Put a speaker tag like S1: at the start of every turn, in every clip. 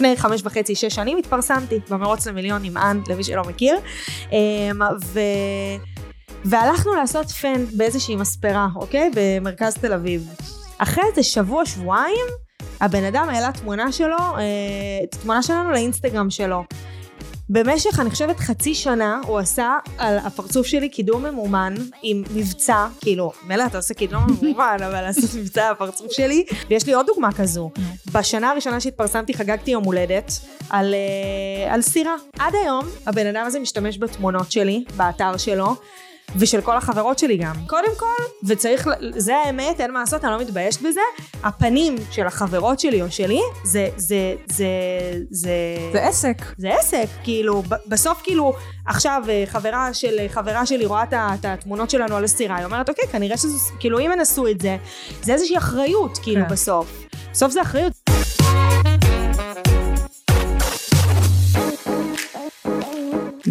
S1: לפני חמש וחצי, שש שנים התפרסמתי במרוץ למיליון עם אנד, למי שלא מכיר. אמ, ו... והלכנו לעשות פן באיזושהי מספרה, אוקיי? במרכז תל אביב. אחרי איזה שבוע, שבועיים, הבן אדם העלה תמונה שלו, אה, תמונה שלנו לאינסטגרם שלו. במשך, אני חושבת, חצי שנה הוא עשה על הפרצוף שלי קידום ממומן עם מבצע, כאילו, מילא אתה עושה קידום ממומן, אבל לעשות מבצע על הפרצוף שלי. ויש לי עוד דוגמה כזו. בשנה הראשונה שהתפרסמתי חגגתי יום הולדת על, אה, על סירה. עד היום הבן אדם הזה משתמש בתמונות שלי, באתר שלו. ושל כל החברות שלי גם. קודם כל, וצריך, זה האמת, אין מה לעשות, אני לא מתביישת בזה, הפנים של החברות שלי או שלי, זה, זה, זה, זה...
S2: זה עסק.
S1: זה עסק, כאילו, בסוף כאילו, עכשיו אה, חברה של חברה שלי רואה את התמונות שלנו על הסירה, היא אומרת, אוקיי, כנראה שזה, כאילו, אם הן עשו את זה, זה איזושהי אחריות, כאילו,
S2: כן.
S1: בסוף. בסוף זה אחריות.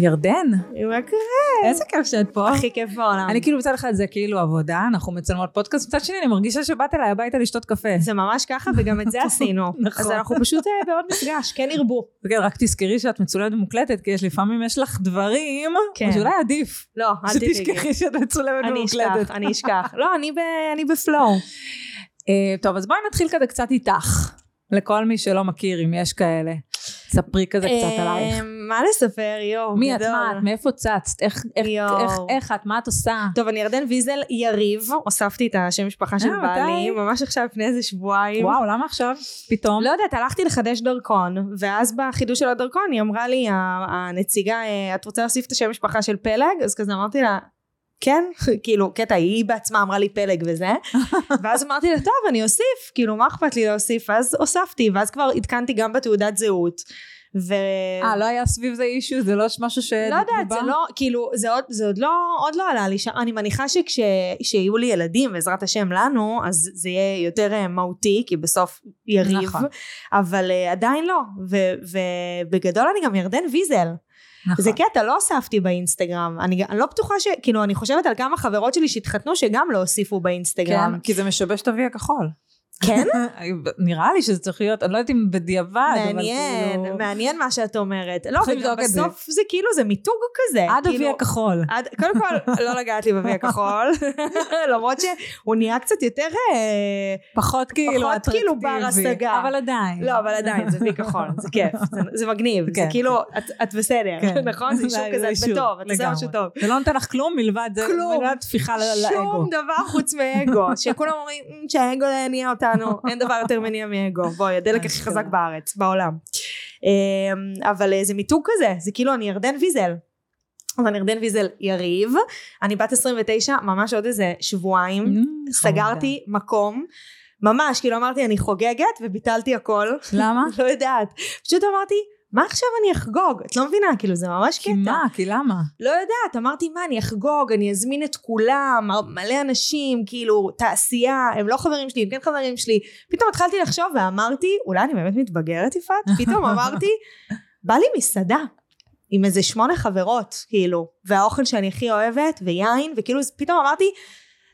S2: ירדן,
S1: מה קורה?
S2: איזה כיף שאת פה.
S1: הכי כיף בעולם.
S2: אני כאילו מצד אחד זה כאילו עבודה, אנחנו מצלמות פודקאסט, מצד שני אני מרגישה שבאת אליי הביתה לשתות קפה.
S1: זה ממש ככה, וגם את זה עשינו.
S2: נכון.
S1: אז אנחנו פשוט אה, בעוד מפגש, כן ירבו.
S2: וכן, רק תזכרי שאת מצולמת ומוקלטת, כי יש לפעמים יש לך דברים,
S1: כן.
S2: שאולי עדיף.
S1: לא, אל תדאגי.
S2: שתשכחי שאת מצולמת
S1: אני
S2: ומוקלטת.
S1: אשכח, אני אשכח. לא, אני אני בפלואו.
S2: אה, טוב, אז בואי נתחיל כזה קצת איתך. לכל מי שלא מכיר, אם יש כאלה. ספרי כזה קצת עלייך.
S1: אה, מה לספר, יואו,
S2: מי את. מה את, מאיפה צצת, איך, איך,
S1: יואו.
S2: איך, איך את, מה את עושה?
S1: טוב, אני ירדן ויזל יריב, הוספתי את השם משפחה של
S2: אה,
S1: בעלי? ממש עכשיו לפני איזה שבועיים.
S2: וואו, למה עכשיו? פתאום?
S1: לא יודעת, הלכתי לחדש דרכון, ואז בחידוש של הדרכון היא אמרה לי, הנציגה, אה, את רוצה להוסיף את השם משפחה של פלג? אז כזה אמרתי לה, כן, כאילו, קטע, היא בעצמה אמרה לי פלג וזה, ואז אמרתי לה, טוב, אני אוסיף, כאילו, מה אכפת לי להוסיף? ואז הוספתי, ואז כבר עדכנתי גם בתעודת זהות. ו...
S2: אה, לא היה סביב זה אישו? זה לא משהו ש...
S1: לא יודעת, זה לא, כאילו, זה עוד, זה עוד לא, עוד לא עלה לי שם, אני מניחה שכשיהיו לי ילדים, בעזרת השם לנו, אז זה יהיה יותר אה, מהותי, כי בסוף יריב,
S2: נכון.
S1: אבל אה, עדיין לא, ובגדול אני גם ירדן ויזל,
S2: נכון.
S1: זה קטע, לא הוספתי באינסטגרם, אני, אני לא בטוחה ש... כאילו, אני חושבת על כמה חברות שלי שהתחתנו שגם לא הוסיפו באינסטגרם.
S2: כן, כי זה משבש את אבי הכחול.
S1: כן?
S2: נראה לי שזה צריך להיות, אני לא יודעת אם בדיעבד, אבל
S1: מעניין,
S2: כאילו...
S1: מעניין מה שאת אומרת. לא, וגם
S2: את זה.
S1: בסוף זה כאילו, זה מיתוג כזה.
S2: עד אבי
S1: כאילו,
S2: הכחול.
S1: עד, קודם כל, לא לגעת לי בוי הכחול, למרות שהוא נהיה קצת יותר, אה,
S2: פחות כאילו
S1: פחות כאילו בר השגה.
S2: אבל עדיין.
S1: לא, אבל עדיין, זה וי כחול, זה כיף, זה, זה מגניב, זה
S2: כן.
S1: כאילו, את, את בסדר,
S2: כן.
S1: נכון? זה אישור
S2: זה
S1: כזה, את בטוב, את עושה. משהו טוב.
S2: זה לא נותן לך כלום מלבד זה. מלבד טפיחה לאגו.
S1: שום דבר חוץ מאגו, שכולם אומרים "מ, שהאגו לא יניע אותנו, אין דבר יותר מניע מאגו, בואי, הדלק הכי
S2: אשכרה.
S1: חזק בארץ, בעולם. אמ, אבל אה, זה מיתוג כזה, זה כאילו אני ירדן ויזל. אז אני ירדן ויזל יריב, אני בת 29, ממש עוד איזה שבועיים,
S2: Mm,
S1: סגרתי מקום, ממש, כאילו אמרתי אני חוגגת וביטלתי הכל,
S2: למה?
S1: לא יודעת, פשוט אמרתי, מה עכשיו אני אחגוג? את לא מבינה, כאילו זה ממש
S2: כי
S1: קטע.
S2: מה? כי למה?
S1: לא יודעת, אמרתי מה אני אחגוג, אני אזמין את כולם, מלא אנשים, כאילו תעשייה, הם לא חברים שלי, הם כן חברים שלי. פתאום התחלתי לחשוב ואמרתי, אולי אני באמת מתבגרת יפעת? פתאום אמרתי, בא לי מסעדה. עם איזה שמונה חברות, כאילו, והאוכל שאני הכי אוהבת, ויין, וכאילו פתאום אמרתי,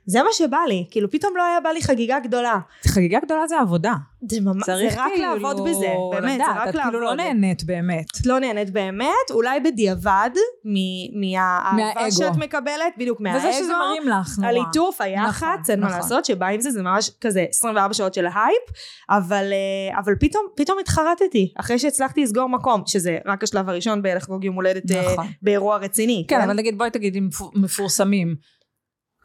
S1: זה מה שבא לי, כאילו פתאום לא היה בא לי חגיגה גדולה.
S2: חגיגה גדולה זה עבודה.
S1: זה, ממש, זה רק
S2: כאילו
S1: לעבוד בזה, באמת,
S2: לדעת,
S1: זה רק
S2: את
S1: לעבוד.
S2: כאילו לא נהנית באמת.
S1: את לא נהנית באמת, אולי בדיעבד, מ- מהאהבה. שאת מקבלת, בדיוק מהאגו.
S2: וזה שזה מרים לך נורא.
S1: הליטוף, היח"צ,
S2: נכון,
S1: אין מה
S2: נכון.
S1: לעשות, שבא עם זה, זה ממש כזה 24 שעות של הייפ, אבל, אה, אבל פתאום, פתאום התחרטתי, אחרי שהצלחתי לסגור מקום, שזה רק השלב הראשון בלחגוג יום הולדת אה,
S2: נכון.
S1: באירוע רציני.
S2: כן, אבל נגיד בואי תגידי מפו- מפורסמים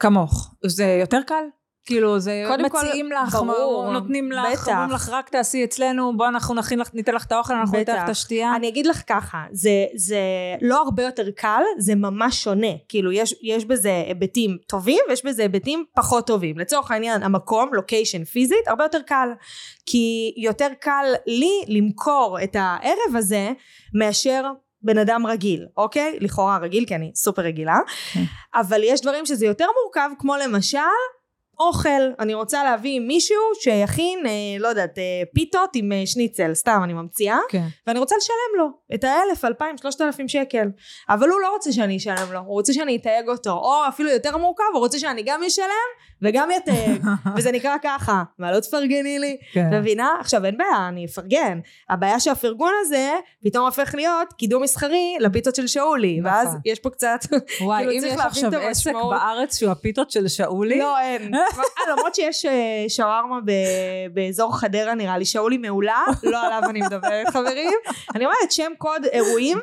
S2: כמוך, זה יותר קל? כאילו זה
S1: קודם כל,
S2: מציעים לך,
S1: ברור,
S2: נותנים לך,
S1: בטח.
S2: אומרים לך רק תעשי אצלנו, בוא אנחנו נכין לך, ניתן לך את האוכל, אנחנו ניתן לך. את השתייה.
S1: אני אגיד לך ככה, זה, זה לא הרבה יותר קל, זה ממש שונה. כאילו, יש, יש בזה היבטים טובים ויש בזה היבטים פחות טובים. לצורך העניין, המקום, לוקיישן פיזית, הרבה יותר קל. כי יותר קל לי למכור את הערב הזה מאשר בן אדם רגיל, אוקיי? לכאורה רגיל, כי אני סופר רגילה.
S2: כן.
S1: אבל יש דברים שזה יותר מורכב, כמו למשל... אוכל, אני רוצה להביא מישהו שיכין, אה, לא יודעת, אה, פיתות עם אה, שניצל, סתם אני ממציאה,
S2: כן.
S1: ואני רוצה לשלם לו את האלף, אלפיים, שלושת אלפים שקל. אבל הוא לא רוצה שאני אשלם לו, הוא רוצה שאני אתייג אותו, או אפילו יותר מורכב, הוא רוצה שאני גם אשלם וגם יתד, וזה נקרא ככה, מה לא תפרגני לי?
S2: כן.
S1: מבינה? עכשיו אין בעיה, אני אפרגן. הבעיה שהפרגון הזה פתאום הופך להיות קידום מסחרי לפיצות של שאולי,
S2: נכון.
S1: ואז יש פה קצת,
S2: וואי,
S1: כאילו,
S2: אם
S1: צריך
S2: יש
S1: להבין
S2: עכשיו
S1: את
S2: עסק
S1: המשמעות.
S2: בארץ שהוא הפיתות של שאולי,
S1: לא אין. למרות שיש אה, שווארמה באזור חדרה נראה לי, שאולי מעולה, לא עליו אני מדברת חברים. אני אומרת שם קוד אירועים.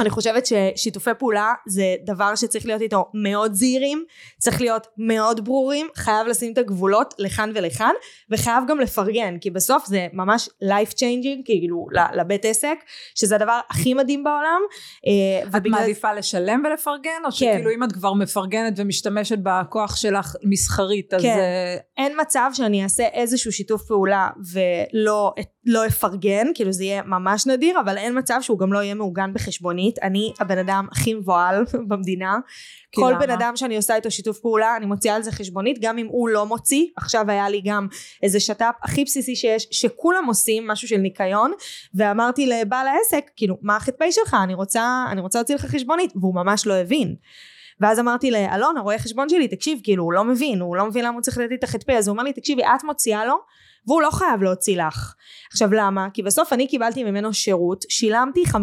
S1: אני חושבת ששיתופי פעולה זה דבר שצריך להיות איתו מאוד זהירים, צריך להיות מאוד ברורים, חייב לשים את הגבולות לכאן ולכאן, וחייב גם לפרגן, כי בסוף זה ממש life changing, כאילו לבית עסק, שזה הדבר הכי מדהים בעולם. אה,
S2: את
S1: ובגלל-
S2: מעדיפה לשלם ולפרגן, או שכאילו אם את כבר מפרגנת ומשתמשת בכוח שלך מסחרית, אז...
S1: כן.
S2: אה,
S1: אין מצב שאני אעשה איזשהו שיתוף פעולה ולא לא אפרגן, כאילו זה יהיה ממש נדיר, אבל אין מצב שהוא גם לא יהיה מעוגן בחשבונית. אני הבן אדם הכי מבוהל במדינה. כל
S2: למה?
S1: בן אדם שאני עושה איתו שיתוף פעולה, אני מוציאה על זה חשבונית, גם אם הוא לא מוציא. עכשיו היה לי גם איזה שת"פ הכי בסיסי שיש, שכולם עושים משהו של ניקיון, ואמרתי לבעל העסק, כאילו, מה הח"פ שלך? אני רוצה, אני רוצה להוציא לך חשבונית, והוא ממש לא הבין. ואז אמרתי לאלון, הרואה חשבון שלי, תקשיב, כאילו, הוא לא מבין, הוא לא מבין למה הוא צריך לתת לי את הח"פ, אז הוא אומר לי, תקשיבי, את מוציאה לו, והוא לא חייב להוציא לך. עכשיו למה? כי בסוף אני קיבלתי ממנו שירות, שילמתי 50%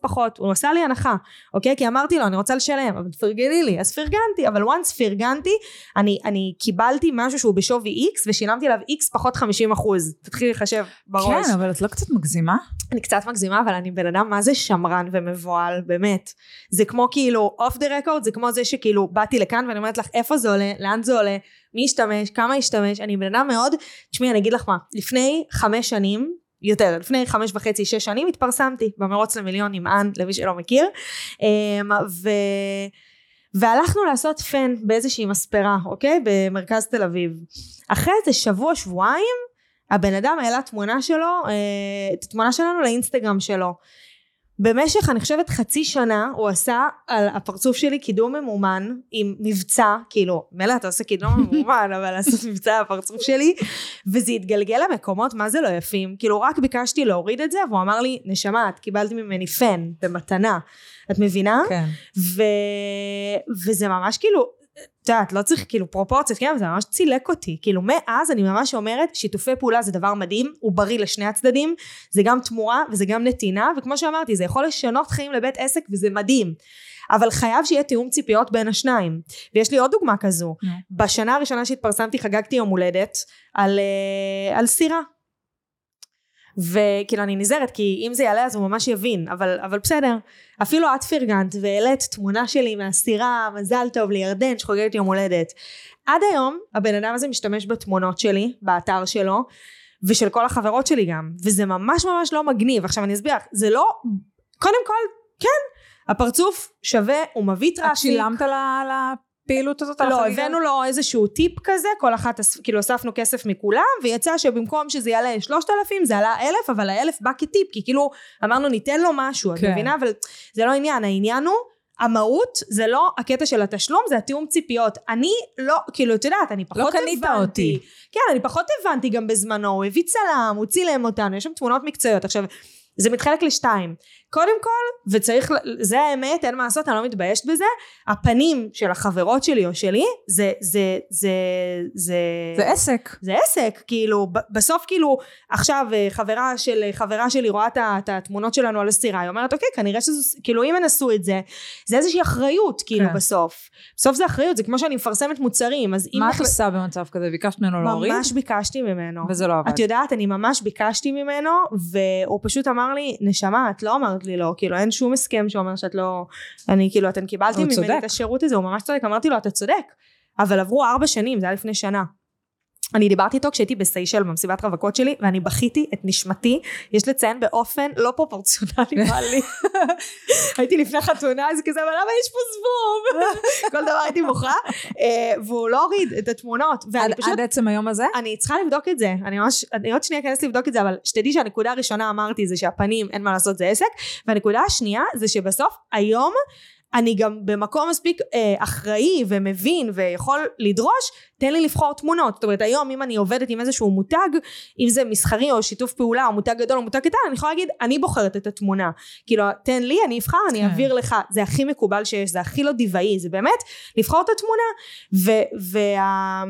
S1: פחות, הוא עשה לי הנחה, אוקיי? כי אמרתי לו, אני רוצה לשלם, אבל תפרגני לי, אז פרגנתי, אבל once פרגנתי, אני, אני קיבלתי משהו שהוא בשווי X, ושילמתי עליו X פחות 50%. תתחילי לחשב בראש.
S2: כן, אבל את לא קצת מגזימה?
S1: אני קצת מגזימה, אבל אני בן אדם מה זה שמרן ומבוהל, באמת. זה כמו כאילו, אוף דה רקורד, זה כמו זה שכאילו, באתי לכאן ואני אומרת לך, איפה זה עולה, לאן זה עולה, מי ישתמש, כמה ישתמש, אני בן אדם מאוד, תשמעי, אני אגיד לך מה, לפני חמש שנים, יותר, לפני חמש וחצי, שש שנים התפרסמתי במרוץ למיליון עם אן, למי שלא מכיר, אמ, ו... והלכנו לעשות פן באיזושהי מספרה, אוקיי? במרכז תל אביב. אחרי איזה שבוע, שבועיים, הבן אדם העלה תמונה שלו, אה, את התמונה שלנו לאינסטגרם שלו. במשך אני חושבת חצי שנה הוא עשה על הפרצוף שלי קידום ממומן עם מבצע כאילו מילא אתה עושה קידום ממומן אבל לעשות מבצע על הפרצוף שלי וזה התגלגל למקומות מה זה לא יפים כאילו רק ביקשתי להוריד את זה והוא אמר לי נשמה את קיבלת ממני פן במתנה את מבינה?
S2: כן.
S1: ו... וזה ממש כאילו, את יודעת, לא צריך כאילו פרופורציות, כן, אבל זה ממש צילק אותי. כאילו מאז אני ממש אומרת, שיתופי פעולה זה דבר מדהים, הוא בריא לשני הצדדים, זה גם תמורה וזה גם נתינה, וכמו שאמרתי, זה יכול לשנות חיים לבית עסק וזה מדהים. אבל חייב שיהיה תיאום ציפיות בין השניים. ויש לי עוד דוגמה כזו. בשנה הראשונה שהתפרסמתי חגגתי יום הולדת על, אה, על סירה. וכאילו אני נזהרת כי אם זה יעלה אז הוא ממש יבין אבל, אבל בסדר. אפילו את פרגנת והעלית תמונה שלי מהסירה מזל טוב לירדן שחוגגת יום הולדת. עד היום הבן אדם הזה משתמש בתמונות שלי באתר שלו ושל כל החברות שלי גם. וזה ממש ממש לא מגניב. עכשיו אני אסביר לך זה לא קודם כל כן הפרצוף שווה הוא מביא
S2: את
S1: traffic.
S2: שילמת על ה- הפעילות הזאת?
S1: לא, הבאנו לו איזשהו טיפ כזה, כל אחת, כאילו אספנו כסף מכולם, ויצא שבמקום שזה יעלה 3,000 זה עלה 1,000, אבל האלף בא כטיפ, כי כאילו אמרנו ניתן לו משהו, את
S2: כן.
S1: מבינה? אבל זה לא עניין, העניין הוא, המהות זה לא הקטע של התשלום, זה התיאום ציפיות. אני לא, כאילו, את יודעת, אני פחות
S2: לא
S1: הבנתי.
S2: קנית אותי.
S1: כן, אני פחות הבנתי גם בזמנו, הוא הביא צלם, הוא צילם אותנו, יש שם תמונות מקצועיות. עכשיו, זה מתחלק לשתיים. קודם כל, וצריך, זה האמת, אין מה לעשות, אני לא מתביישת בזה, הפנים של החברות שלי או שלי, זה, זה, זה, זה...
S2: זה עסק.
S1: זה עסק, כאילו, בסוף כאילו, עכשיו אה, חברה של חברה שלי רואה את התמונות שלנו על הסירה, היא אומרת, אוקיי, כנראה שזה, כאילו, אם הן עשו את זה, זה איזושהי אחריות, כאילו,
S2: כן.
S1: בסוף. בסוף זה אחריות, זה כמו שאני מפרסמת מוצרים, אז אם...
S2: מה את עושה במצב כזה? ביקשת ממנו להוריד?
S1: ממש ביקשתי ממנו.
S2: וזה לא עבד.
S1: את יודעת, אני ממש ביקשתי ממנו, והוא פשוט אמר לי, נשמה, את לא אמרת לי לא, כאילו אין שום הסכם שאומר שאת לא, אני כאילו, אתם קיבלתם
S2: הוא
S1: ממני
S2: צודק.
S1: את השירות הזה, הוא ממש צודק, אמרתי לו, אתה צודק, אבל עברו ארבע שנים, זה היה לפני שנה. אני דיברתי איתו כשהייתי בסיישל במסיבת רווקות שלי ואני בכיתי את נשמתי. יש לציין באופן לא פרופורציונלי בא לי. הייתי לפני חתונה אז כזה אבל למה יש פה זבוב? כל דבר הייתי בוכה אה, והוא לא הוריד את התמונות
S2: עד
S1: ואני פשוט
S2: עד עצם היום הזה?
S1: אני צריכה לבדוק את זה, אני ממש, אני עוד שנייה אכנס לבדוק את זה, אבל שתדעי שהנקודה הראשונה אמרתי זה שהפנים אין מה לעשות זה עסק, והנקודה השנייה זה שבסוף היום אני גם במקום מספיק אה, אחראי ומבין ויכול לדרוש, תן לי לבחור תמונות. זאת אומרת, היום אם אני עובדת עם איזשהו מותג, אם זה מסחרי או שיתוף פעולה או מותג גדול או מותג קטן, אני יכולה להגיד, אני בוחרת את התמונה. כאילו, תן לי, אני אבחר, אני
S2: כן.
S1: אעביר לך. זה הכי מקובל שיש, זה הכי לא דיוואי, זה באמת לבחור את התמונה. ו- וה...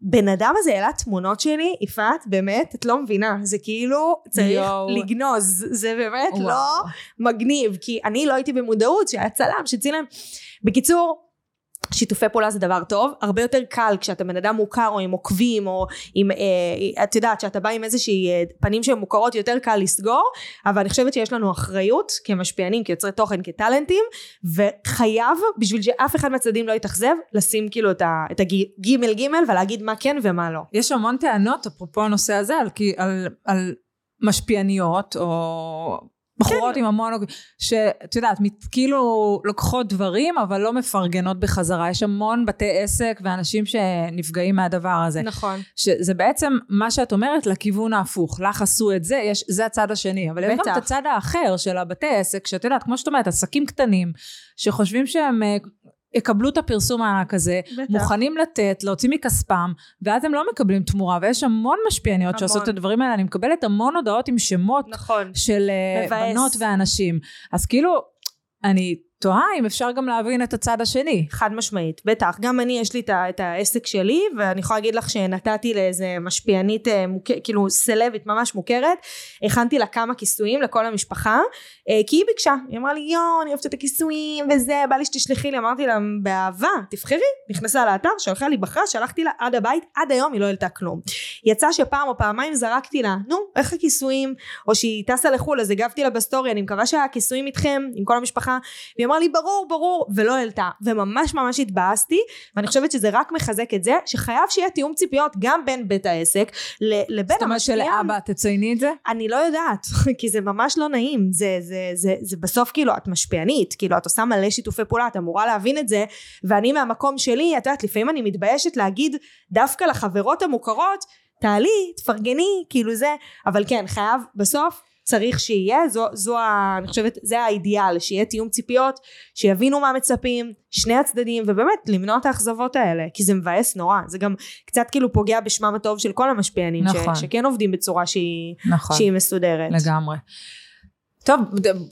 S1: בן אדם הזה העלה תמונות שלי, יפעת, באמת, את לא מבינה, זה כאילו צריך
S2: יואו.
S1: לגנוז, זה באמת
S2: וואו.
S1: לא מגניב, כי אני לא הייתי במודעות שהיה צלם שצילם. בקיצור, שיתופי פעולה זה דבר טוב, הרבה יותר קל כשאתה בן אדם מוכר או עם עוקבים או עם, אה, את יודעת, שאתה בא עם איזושהי אה, פנים שהן מוכרות, יותר קל לסגור, אבל אני חושבת שיש לנו אחריות כמשפיענים, כיוצרי תוכן, כטאלנטים, וחייב, בשביל שאף אחד מהצדדים לא יתאכזב, לשים כאילו את את הגימל גימל ולהגיד מה כן ומה לא.
S2: יש המון טענות, אפרופו הנושא הזה, על, על, על משפיעניות, או בחורות
S1: כן.
S2: עם המון, שאת יודעת, מת- כאילו לוקחות דברים, אבל לא מפרגנות בחזרה. יש המון בתי עסק ואנשים שנפגעים מהדבר הזה.
S1: נכון.
S2: שזה בעצם מה שאת אומרת לכיוון ההפוך. לך עשו את זה, יש, זה הצד השני. אבל יש גם. את הצד האחר של הבתי עסק, שאת יודעת, כמו שאת אומרת, עסקים קטנים, שחושבים שהם אה, יקבלו את הפרסום הענק הזה,
S1: בטח.
S2: מוכנים לתת, להוציא מכספם, ואז הם לא מקבלים תמורה, ויש המון משפיעניות
S1: המון.
S2: שעושות את הדברים האלה. אני מקבלת המון הודעות עם שמות
S1: נכון.
S2: של אה,
S1: מבאס.
S2: בנות ואנשים. אז כאילו, אני תוהה אם אפשר גם להבין את הצד השני.
S1: חד משמעית, בטח. גם אני, יש לי את, את העסק שלי, ואני יכולה להגיד לך שנתתי לאיזה משפיענית, אה, מוכ... כאילו סלבית ממש מוכרת, הכנתי לה כמה כיסויים לכל המשפחה, אה, כי היא ביקשה, היא אמרה לי, יואו, אני אוהבת את הכיסויים, וזה, בא לי שתשלחי לי, אמרתי לה, באהבה, תבחרי, נכנסה לאתר, שלחה לי, בחרה, שלחתי לה עד הבית, עד היום היא לא העלתה כלום. יצא שפעם או פעמיים זרקתי לה, נו, איך הכיסויים? או שהיא טסה לחו"ל, אז הגבתי לה בסטורי, אני מקווה שהכיסויים איתכם, עם כל המשפחה, והיא אמרה לי ברור ברור ולא העלתה. וממש ממש התבאסתי ואני חושבת שזה רק מחזק את זה שחייב שיהיה תיאום ציפיות גם בין בית העסק לבין
S2: זאת אומרת. שלאבא תצייני את זה?
S1: אני לא יודעת כי זה ממש לא נעים. זה, זה, זה, זה בסוף כאילו את משפיענית. כאילו את עושה מלא שיתופי פעולה את אמורה להבין את זה. ואני מהמקום שלי את יודעת לפעמים אני מתביישת להגיד דווקא לחברות המוכרות תעלי תפרגני כאילו זה. אבל כן חייב בסוף צריך שיהיה זו, זו ה, אני חושבת זה האידיאל שיהיה תיאום ציפיות שיבינו מה מצפים שני הצדדים ובאמת למנוע את האכזבות האלה כי זה מבאס נורא זה גם קצת כאילו פוגע בשמם הטוב של כל המשפיענים
S2: נכון.
S1: ש, שכן עובדים בצורה שהיא,
S2: נכון.
S1: שהיא מסודרת
S2: לגמרי. טוב,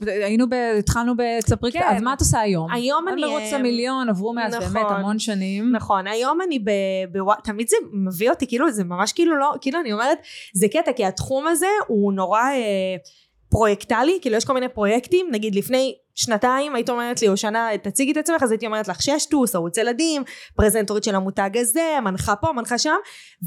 S2: היינו ב... התחלנו בספרי
S1: כן.
S2: אז מה את עושה היום?
S1: היום
S2: את
S1: אני,
S2: מרוץ
S1: אה,
S2: המיליון, עברו מאז
S1: נכון.
S2: באמת המון שנים.
S1: נכון היום אני ב... ב... תמיד זה מביא אותי כאילו זה ממש כאילו לא כאילו אני אומרת זה קטע כי התחום הזה הוא נורא אה, פרויקטלי כאילו יש כל מיני פרויקטים נגיד לפני שנתיים היית אומרת לי או שנה תציגי את עצמך אז הייתי אומרת לך ששטוס ערוץ ילדים פרזנטורית של המותג הזה מנחה פה מנחה שם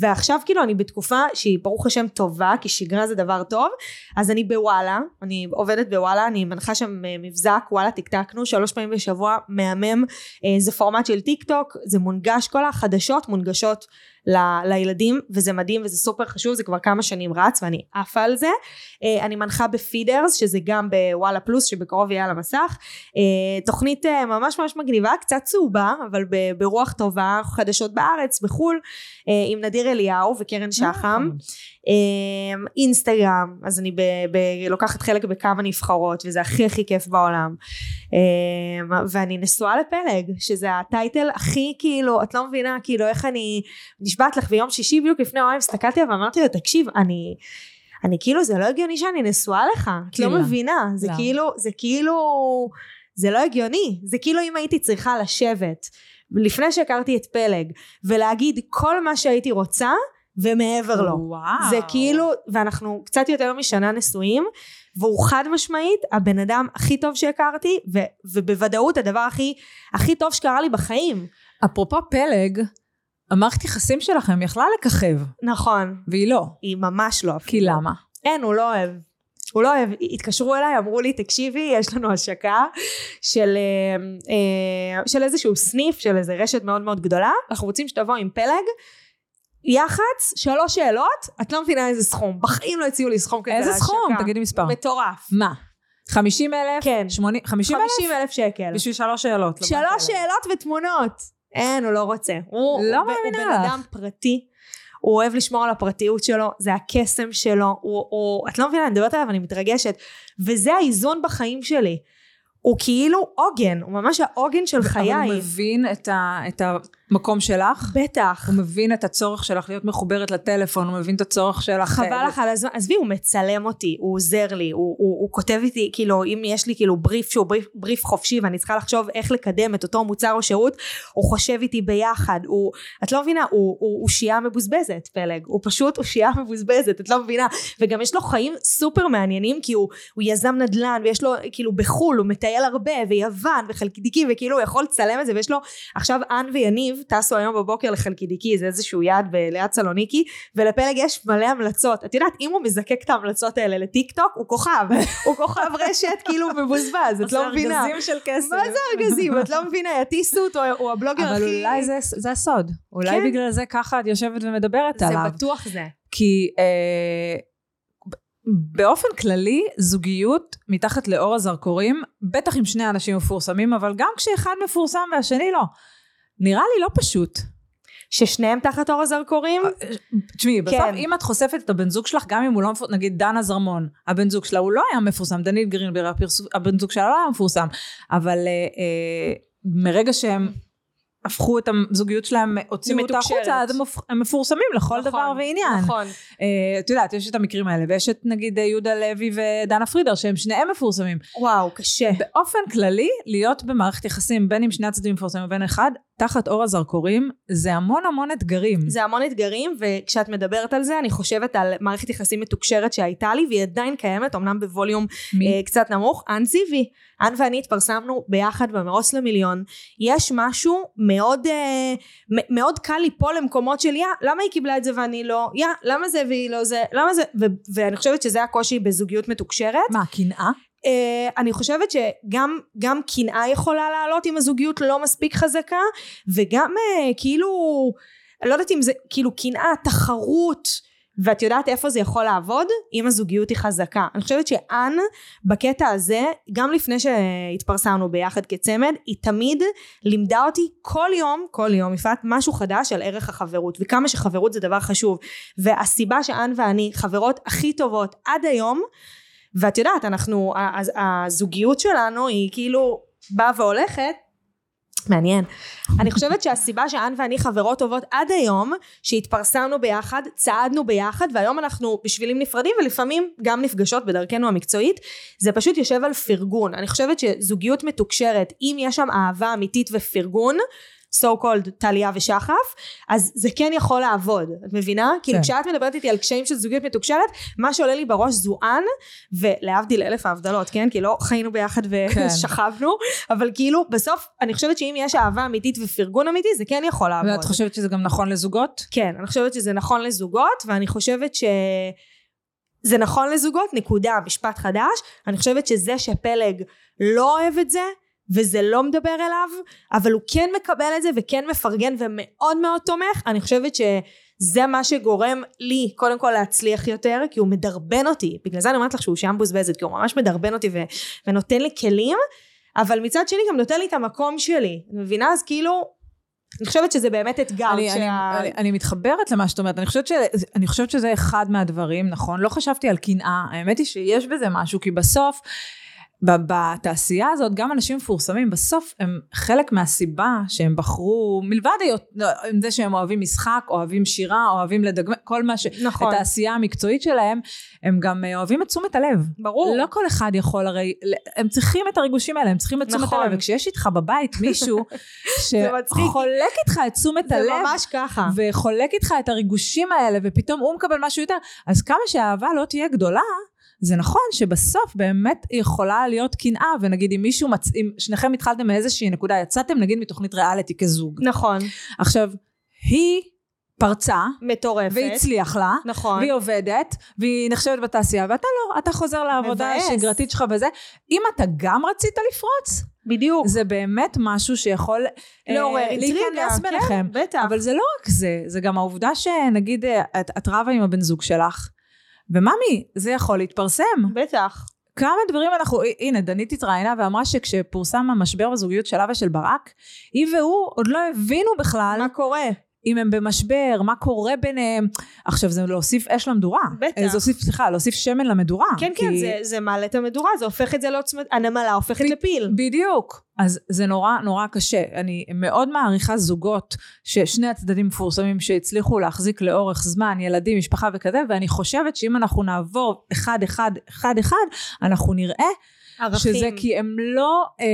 S1: ועכשיו כאילו אני בתקופה שהיא ברוך השם טובה כי שגרה זה דבר טוב אז אני בוואלה אני עובדת בוואלה אני מנחה שם אה, מבזק וואלה טקטקנו שלוש פעמים בשבוע מהמם. אה, זה פורמט של טיק טוק זה מונגש כל החדשות מונגשות ל- לילדים וזה מדהים וזה סופר חשוב זה כבר כמה שנים רץ ואני עפה על זה. אה, אני מנחה בפידרס שזה גם בוואלה פלוס שבקרוב יהיה על המסך אה, תוכנית אה, ממש ממש מגניבה קצת צהובה אבל ברוח טובה חדשות בארץ בחו"ל אה, עם נדיר אליהו וקרן שחם. אה, אינסטגרם אז אני ב- ב- לוקחת חלק בכמה נבחרות וזה הכי הכי כיף בעולם. ואני נשואה לפלג שזה הטייטל הכי כאילו את לא מבינה כאילו איך אני נשבעת לך ביום שישי בדיוק לפני יומיים הסתכלתי עליו ואמרתי לו תקשיב אני אני כאילו זה לא הגיוני שאני נשואה לך את לא
S2: למה?
S1: מבינה זה
S2: למה?
S1: כאילו זה כאילו זה לא הגיוני זה כאילו אם הייתי צריכה לשבת לפני שהכרתי את פלג ולהגיד כל מה שהייתי רוצה ומעבר לו
S2: וואו.
S1: זה כאילו ואנחנו קצת יותר משנה נשואים והוא חד משמעית הבן אדם הכי טוב שהכרתי ו, ובוודאות הדבר הכי הכי טוב שקרה לי בחיים
S2: אפרופו פלג, המערכת יחסים שלכם יכלה לככב,
S1: נכון
S2: והיא לא.
S1: היא ממש לא
S2: כי למה?
S1: אין הוא לא אוהב הוא לא אוהב, התקשרו אליי, אמרו לי, תקשיבי, יש לנו השקה של, אה, אה, של איזשהו סניף של איזה רשת מאוד מאוד גדולה, אנחנו רוצים שתבוא עם פלג, יח"צ, שלוש שאלות, את לא מבינה איזה סכום, בחיים לא הציעו לי סכום כזה
S2: איזה. סכום? תגידי מספר.
S1: מטורף.
S2: מה? 50 אלף?
S1: כן.
S2: 80? 50 אלף?
S1: 50 אלף שקל.
S2: בשביל שלוש שאלות. לא
S1: שלוש שאלות ותמונות. אין, הוא לא רוצה. הוא,
S2: לא
S1: הוא,
S2: מאמינה
S1: הוא בן
S2: לך.
S1: אדם פרטי. הוא אוהב לשמור על הפרטיות שלו, זה הקסם שלו, הוא, הוא, את לא מבינה, אני מדברת עליו, אני מתרגשת. וזה האיזון בחיים שלי. הוא כאילו עוגן, הוא ממש העוגן של חיי.
S2: אבל הוא מבין את, ה, את המקום שלך.
S1: בטח.
S2: הוא מבין את הצורך שלך להיות מחוברת לטלפון, הוא מבין את הצורך שלך.
S1: חבל לך על הזמן, עזבי, הוא מצלם אותי, הוא עוזר לי, הוא, הוא, הוא כותב איתי, כאילו, אם יש לי כאילו בריף שהוא בריף, בריף חופשי ואני צריכה לחשוב איך לקדם את אותו מוצר או שירות, הוא חושב איתי ביחד, הוא, את לא מבינה, הוא, הוא, הוא שיעה מבוזבזת, פלג, הוא פשוט, הוא שיעה מבוזבזת, את לא מבינה, וגם יש לו חיים סופר מעניינים, כי הוא, הוא יזם נדל"ן, ויש לו, כאילו, בחו"ל, הוא מטייל הרבה, ויוון, וחלקידיקי, וכאילו, הוא יכול לצלם את זה, ויש לו, עכשיו, אן ויניב טסו היום בבוקר לחלקידיקי, זה איזשהו יעד ליד סלוניקי, ולפלג יש מלא המלצות. את יודעת, אם הוא מזקק את ההמלצות האלה לטיק טוק, הוא כוכב. הוא כוכב רשת כאילו מבוזבז, את לא מבינה.
S2: זה ארגזים של כסף.
S1: מה זה ארגזים? את לא מבינה, יטיסו אותו, הוא הבלוגר הכי...
S2: אבל אולי זה, זה הסוד. אולי
S1: כן.
S2: בגלל זה ככה את יושבת ומדברת
S1: זה
S2: עליו.
S1: בטוח זה.
S2: כי אה, באופן כללי, זוגיות מתחת לאור הזרקורים, בטח עם שני אנשים מפורסמים, אבל גם כשאחד מפורסם והשני לא. נראה לי לא פשוט.
S1: ששניהם תחת אור הזרקורים?
S2: תשמעי, בסוף
S1: כן.
S2: אם את חושפת את הבן זוג שלך, גם אם הוא לא מפורסם, נגיד דנה זרמון, הבן זוג שלה, הוא לא היה מפורסם, דנית גרינברג, הבן זוג שלה לא היה מפורסם, אבל אה, אה, מרגע שהם הפכו את הזוגיות שלהם, הוציאו אותה. החוצה, אז הם מפ- הם מפורסמים לכל
S1: נכון,
S2: דבר ועניין.
S1: נכון.
S2: אה, את יודעת, יש את המקרים האלה, ויש את נגיד אה, יהודה לוי ודנה פרידר, שהם שניהם מפורסמים.
S1: וואו, קשה.
S2: באופן כללי, להיות במערכת יחסים, בין אם שני הצדדים מפורסמים ובין אחד, תחת אור הזרקורים, זה המון המון אתגרים.
S1: זה המון אתגרים, וכשאת מדברת על זה, אני חושבת על מערכת יחסים מתוקשרת שהייתה לי, והיא עדיין קיימת, אמנם בווליום? אה, קצת נמוך, אן זיוי. אן ואני התפרסמנו ביחד במרוץ למיליון. יש משהו מאוד, מ- מאוד קל ליפול למקומות של יא, למה היא קיבלה את זה ואני לא? יא, למה זה והיא לא זה? למה זה? ו- ואני חושבת שזה הקושי בזוגיות מתוקשרת.
S2: מה, קנאה?
S1: אה, אני חושבת שגם גם קנאה יכולה לעלות אם הזוגיות לא מספיק חזקה, וגם אה, כאילו, אני לא יודעת אם זה כאילו קנאה, תחרות. ואת יודעת איפה זה יכול לעבוד? אם הזוגיות היא חזקה. אני חושבת שאן בקטע הזה, גם לפני שהתפרסמנו ביחד כצמד, היא תמיד לימדה אותי כל יום, כל יום, יפעת, משהו חדש על ערך החברות, וכמה שחברות זה דבר חשוב. והסיבה שאן ואני חברות הכי טובות עד היום, ואת יודעת, אנחנו, הזוגיות שלנו היא כאילו באה והולכת, מעניין. אני חושבת שהסיבה שאן ואני חברות טובות עד היום, שהתפרסמנו ביחד, צעדנו ביחד, והיום אנחנו בשבילים נפרדים ולפעמים גם נפגשות בדרכנו המקצועית, זה פשוט יושב על פרגון. אני חושבת שזוגיות מתוקשרת, אם יש שם אהבה אמיתית ופרגון, so called טליה ושחף, אז זה כן יכול לעבוד, את מבינה? כאילו
S2: כן.
S1: כשאת מדברת איתי על קשיים של זוגיות מתוקשרת, מה שעולה לי בראש זו אן, ולהבדיל אלף ההבדלות, כן? כי לא חיינו ביחד
S2: כן.
S1: ושכבנו, אבל כאילו בסוף אני חושבת שאם יש אהבה אמיתית ופרגון אמיתי, זה כן יכול לעבוד.
S2: ואת חושבת שזה גם נכון לזוגות?
S1: כן, אני חושבת שזה נכון לזוגות, ואני חושבת ש... זה נכון לזוגות, נקודה, משפט חדש. אני חושבת שזה שפלג לא אוהב את זה, וזה לא מדבר אליו, אבל הוא כן מקבל את זה וכן מפרגן ומאוד מאוד תומך, אני חושבת שזה מה שגורם לי קודם כל להצליח יותר, כי הוא מדרבן אותי, בגלל זה אני אומרת לך שהוא שם בוזבזת, כי הוא ממש מדרבן אותי ו- ונותן לי כלים, אבל מצד שני גם נותן לי את המקום שלי, את מבינה? אז כאילו, אני חושבת שזה באמת אתגר.
S2: אני, אני, אני, אני מתחברת למה שאת אומרת, אני חושבת, ש, אני חושבת שזה אחד מהדברים, נכון? לא חשבתי על קנאה, האמת היא שיש בזה משהו, כי בסוף, בתעשייה הזאת, גם אנשים מפורסמים, בסוף הם חלק מהסיבה שהם בחרו, מלבד היות, לא, זה שהם אוהבים משחק, אוהבים שירה, אוהבים לדגמם, כל מה ש...
S1: נכון.
S2: את העשייה המקצועית שלהם, הם גם אה, אוהבים את תשומת הלב.
S1: ברור.
S2: לא כל אחד יכול הרי, הם צריכים את הריגושים האלה, הם צריכים את תשומת
S1: נכון.
S2: הלב, וכשיש איתך בבית מישהו
S1: זה.
S2: שחולק איתך את תשומת
S1: זה
S2: הלב,
S1: ממש ככה.
S2: וחולק איתך את הריגושים האלה, ופתאום הוא מקבל משהו יותר, אז כמה שהאהבה לא תהיה גדולה, זה נכון שבסוף באמת יכולה להיות קנאה, ונגיד אם מישהו, מצ... אם שניכם התחלתם מאיזושהי נקודה, יצאתם נגיד מתוכנית ריאליטי כזוג.
S1: נכון.
S2: עכשיו, היא פרצה,
S1: מטורפת.
S2: והצליח לה,
S1: נכון.
S2: והיא עובדת, והיא נחשבת בתעשייה, ואתה לא, אתה חוזר לעבודה
S1: מבאס.
S2: השגרתית שלך וזה. אם אתה גם רצית לפרוץ,
S1: בדיוק.
S2: זה באמת משהו שיכול אה,
S1: לעורר אינטריגה,
S2: להיכנס
S1: כן,
S2: ביניכם.
S1: בטח.
S2: אבל זה לא רק זה, זה גם העובדה שנגיד אה, את, את רבה עם הבן זוג שלך, וממי, זה יכול להתפרסם.
S1: בטח.
S2: כמה דברים אנחנו, הנה, דנית התראיינה ואמרה שכשפורסם המשבר בזוגיות שלה ושל ברק, היא והוא עוד לא הבינו בכלל
S1: מה קורה?
S2: אם הם במשבר, מה קורה ביניהם. עכשיו זה להוסיף אש למדורה.
S1: בטח.
S2: זה להוסיף, סליחה, להוסיף שמן למדורה.
S1: כן,
S2: כי-
S1: כן, זה, זה מעלה את המדורה, זה הופך את זה לעוצמת, הנמלה הופכת
S2: ב-
S1: לפיל.
S2: בדיוק. אז זה נורא נורא קשה. אני מאוד מעריכה זוגות ששני הצדדים מפורסמים שהצליחו להחזיק לאורך זמן, ילדים, משפחה וכזה, ואני חושבת שאם אנחנו נעבור אחד אחד אחד אחד, אנחנו נראה
S1: ערכים.
S2: שזה כי הם לא אה,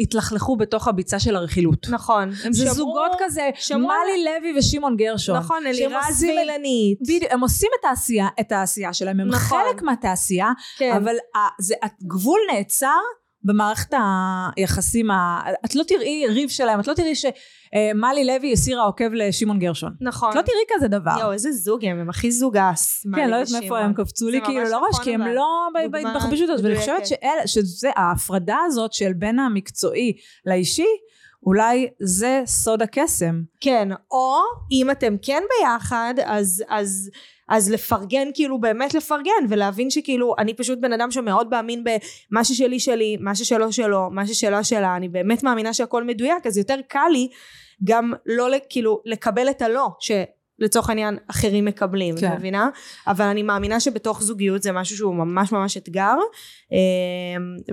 S2: התלכלכו בתוך הביצה של הרכילות.
S1: נכון. הם
S2: זה
S1: שמרו-
S2: זוגות כזה,
S1: שמרו
S2: מלי לוי ושמעון גרשון.
S1: נכון, אלירז ואילנית.
S2: בדיוק, הם עושים את העשייה, את העשייה שלהם, הם
S1: נכון.
S2: חלק מהתעשייה,
S1: כן.
S2: אבל ה- זה, הגבול נעצר במערכת היחסים, את לא תראי ריב שלהם, את לא תראי שמלי לוי הסירה עוקב לשמעון גרשון.
S1: נכון.
S2: את לא תראי כזה דבר.
S1: יואו, איזה זוג הם, הם הכי זוג אס.
S2: כן, לא יודעת מאיפה הם קפצו לי, כאילו, לא ממש,
S1: נכון,
S2: כי הם. לא בהתבחבשות הזאת, ואני. חושבת שאל- שזה, ההפרדה הזאת של בין המקצועי לאישי, אולי זה סוד הקסם.
S1: כן, או אם אתם כן ביחד, אז, אז, אז לפרגן, כאילו באמת לפרגן, ולהבין שכאילו, אני פשוט בן אדם שמאוד מאמין במה ששלי שלי, מה ששלו שלו, מה ששלה שלה, אני באמת מאמינה שהכל מדויק, אז יותר קל לי גם לא, כאילו, לקבל את הלא, שלצורך העניין אחרים מקבלים,
S2: כן.
S1: את מבינה? אבל אני מאמינה שבתוך זוגיות זה משהו שהוא ממש ממש אתגר, אמ,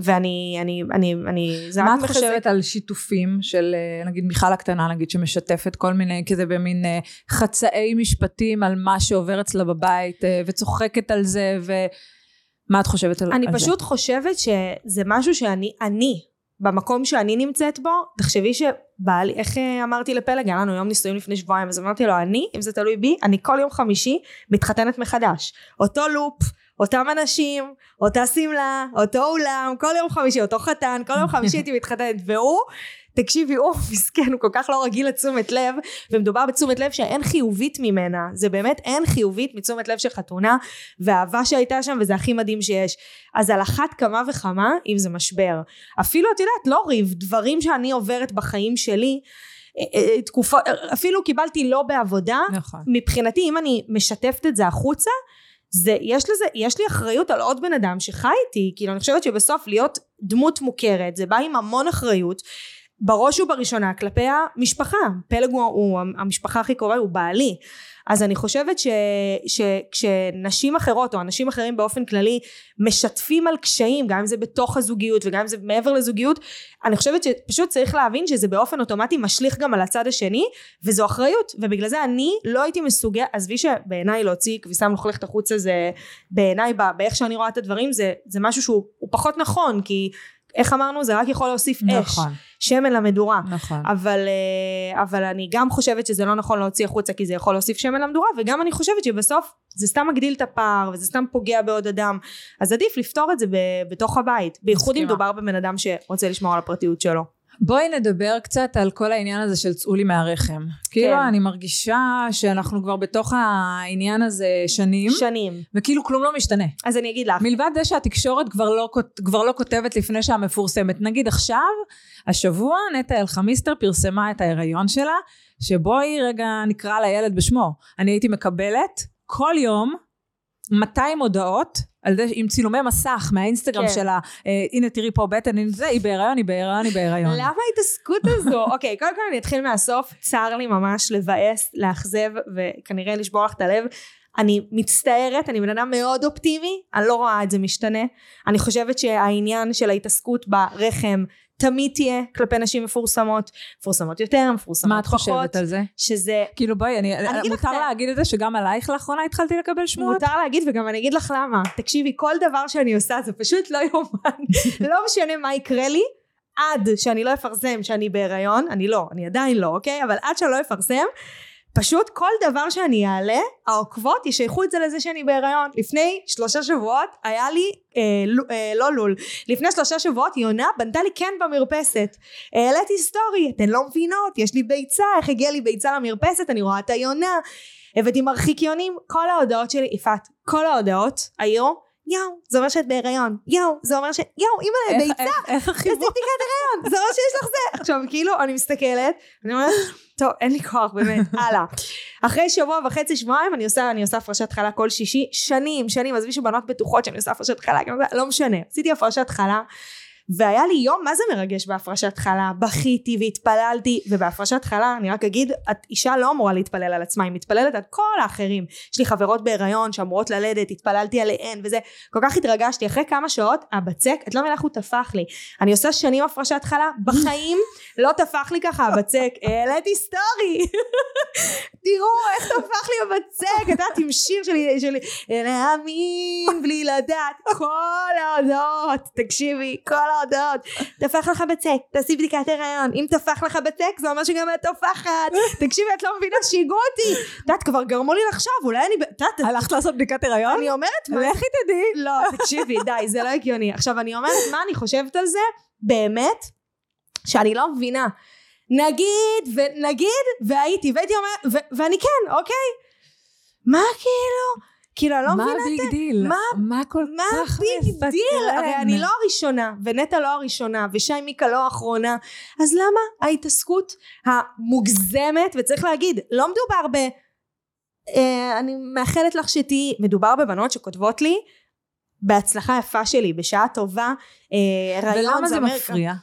S1: ואני, אני, אני, אני, זה
S2: מה
S1: רק
S2: את
S1: מחזק.
S2: חושבת על שיתופים של אה, נגיד מיכל הקטנה נגיד שמשתפת כל מיני כזה במין אה, חצאי משפטים על מה שעובר אצלה בבית אה, וצוחקת על זה ומה את חושבת על,
S1: אני
S2: על
S1: פשוט חושבת שזה משהו שאני, אני, במקום שאני נמצאת בו, תחשבי שבעלי, איך אה, אמרתי לפלג, היה לנו יום נישואים לפני שבועיים, אז אמרתי לו, אני, אם זה תלוי בי, אני כל יום חמישי מתחתנת מחדש. אותו לופ, אותם אנשים, אותה שמלה, אותו אולם, כל יום חמישי, אותו חתן, כל יום חמישי הייתי מתחתנת, והוא, תקשיבי, הוא מסכן, הוא כל כך לא רגיל לתשומת לב, ומדובר בתשומת לב שאין חיובית ממנה, זה באמת אין חיובית מתשומת לב של חתונה, והאהבה שהייתה שם, וזה הכי מדהים שיש. אז על אחת כמה וכמה, אם זה משבר. אפילו, את יודעת, לא ריב, דברים שאני עוברת בחיים שלי, אה, אה, תקופה, אפילו קיבלתי לא בעבודה?
S2: נכון.
S1: מבחינתי אם אני משתפת את זה החוצה זה יש לזה יש לי אחריות על עוד בן אדם שחי איתי כאילו אני חושבת שבסוף להיות דמות מוכרת זה בא עם המון אחריות בראש ובראשונה כלפי המשפחה. פלג הוא, הוא המשפחה הכי קרובה הוא בעלי. אז אני חושבת שכשנשים אחרות או אנשים אחרים באופן כללי משתפים על קשיים גם אם זה בתוך הזוגיות וגם אם זה מעבר לזוגיות אני חושבת שפשוט צריך להבין שזה באופן אוטומטי משליך גם על הצד השני וזו אחריות. ובגלל זה אני לא הייתי מסוגל עזבי שבעיניי להוציא כביסה מלוכלכת החוצה זה בעיניי באיך שאני רואה את הדברים זה, זה משהו שהוא הוא פחות נכון כי איך אמרנו? זה רק יכול להוסיף אש.
S2: נכון,
S1: שמן למדורה.
S2: נכון.
S1: אבל, אה, אבל אני גם חושבת שזה לא נכון להוציא החוצה כי זה יכול להוסיף שמן למדורה וגם אני חושבת שבסוף זה סתם מגדיל את הפער וזה סתם פוגע בעוד אדם. אז עדיף לפתור את זה ב- בתוך הבית. בייחוד אם. מדובר בבן אדם שרוצה לשמור על הפרטיות שלו
S2: בואי נדבר קצת על כל העניין הזה של צאו לי מהרחם. כאילו אני מרגישה שאנחנו כבר בתוך העניין הזה שנים,
S1: שנים
S2: וכאילו כלום לא משתנה.
S1: אז אני אגיד לך
S2: מלבד זה שהתקשורת כבר לא, כבר לא כותבת לפני שהמפורסמת. נגיד עכשיו, השבוע נטע אלחמיסטר פרסמה את ההיריון שלה, שבואי רגע נקרא לילד בשמו. אני הייתי מקבלת כל יום 200 הודעות על זה עם צילומי מסך מהאינסטגרם
S1: כן.
S2: שלה, אה, הנה תראי פה בטן, הנה זה, היא בהיריון, היא בהיריון, היא בהיריון.
S1: למה ההתעסקות הזו? אוקיי, קודם כל אני אתחיל מהסוף. צר לי ממש לבאס, לאכזב, וכנראה לשבור לך את הלב. אני מצטערת, אני בן אדם מאוד אופטימי, אני לא רואה את זה משתנה. אני חושבת שהעניין של ההתעסקות ברחם תמיד תהיה כלפי נשים מפורסמות. מפורסמות יותר, מפורסמות
S2: מה את
S1: פחות.
S2: חושבת על זה?
S1: שזה
S2: כאילו בואי, אני,
S1: אני לך
S2: מותר
S1: זה.
S2: להגיד את זה שגם עלייך לאחרונה התחלתי לקבל שמועות?
S1: מותר להגיד וגם אני אגיד לך למה. תקשיבי, כל דבר שאני עושה זה פשוט לא יאומן. לא משנה מה יקרה לי, עד שאני לא אפרסם שאני בהיריון, אני לא, אני עדיין לא, אוקיי? אבל עד שאני לא אפרסם, פשוט כל דבר שאני אעלה, העוקבות ישייכו את זה לזה שאני בהיריון. לפני שלושה שבועות היה לי, אה, לו, אה, לא לול, לפני שלושה שבועות יונה בנתה לי כן במרפסת. העליתי סטורי, אתן לא מבינות, יש לי ביצה, איך הגיעה לי ביצה למרפסת, אני רואה את היונה. הבאתי מרחיקיונים, כל ההודעות שלי, יפעת, כל ההודעות היו, יואו, זה אומר שאת בהיריון, יואו, זה אומר ש... יואו, אימא'לה, ביצה,
S2: איך- איך
S1: עשיתי
S2: החיבור?
S1: בדיקת הריון, זה אומר שיש לך זה. עכשיו, כאילו, אני מסתכלת, אני אומרת, טוב, אין לי כוח, באמת, הלאה. אחרי שבוע וחצי, שבועיים, אני עושה, אני עושה הפרשת חלה כל שישי, שנים, שנים, עזבי שבנות בטוחות שאני עושה הפרשת חלה, לא משנה, עשיתי הפרשת חלה. והיה לי יום מה זה מרגש בהפרשת חלה, בכיתי והתפללתי, ובהפרשת חלה אני רק אגיד, את אישה לא אמורה להתפלל על עצמה, היא מתפללת על כל האחרים. יש לי חברות בהיריון שאמורות ללדת, התפללתי עליהן וזה, כל כך התרגשתי, אחרי כמה שעות הבצק, את לא מבינה איך הוא טפח לי. אני עושה שנים הפרשת חלה, בחיים לא טפח לי ככה הבצק, העליתי סטורי. תראו איך טפח לי הבצק, את יודעת עם שיר שלי, שלי, להאמין בלי לדעת, כל ההודעות, תקשיבי, כל ההודעות, טפח לך בצק, תעשי בדיקת הריון, אם טפח לך בצק זה אומר שגם את טופחת, תקשיבי את לא מבינה שיגעו אותי, את יודעת כבר גרמו לי לחשוב, אולי אני, את יודעת,
S2: הלכת לעשות בדיקת הריון?
S1: אני אומרת, מה-
S2: לכי תדעי.
S1: לא, תקשיבי, די, זה לא הגיוני. עכשיו, אני אומרת, מה אני חושבת על זה? באמת, שאני לא מבינה. נגיד, ונגיד, והייתי, והייתי אומרת, ואני כן, אוקיי? מה כאילו? כאילו, אני לא
S2: מה
S1: מבינה
S2: ה big deal?
S1: מה-
S2: מה כל
S1: מה
S2: כך
S1: big deal?
S2: מסקרן?
S1: הרי אני לא הראשונה, ונטע לא הראשונה, ושי מיקה לא האחרונה, אז למה ההתעסקות המוגזמת, וצריך להגיד, לא מדובר ב... אה, אני מאחלת לך שתהיי, מדובר בבנות שכותבות לי, בהצלחה יפה שלי, בשעה טובה, אה, רעיון
S2: ולמה זה
S1: אמריקה."
S2: מפריע?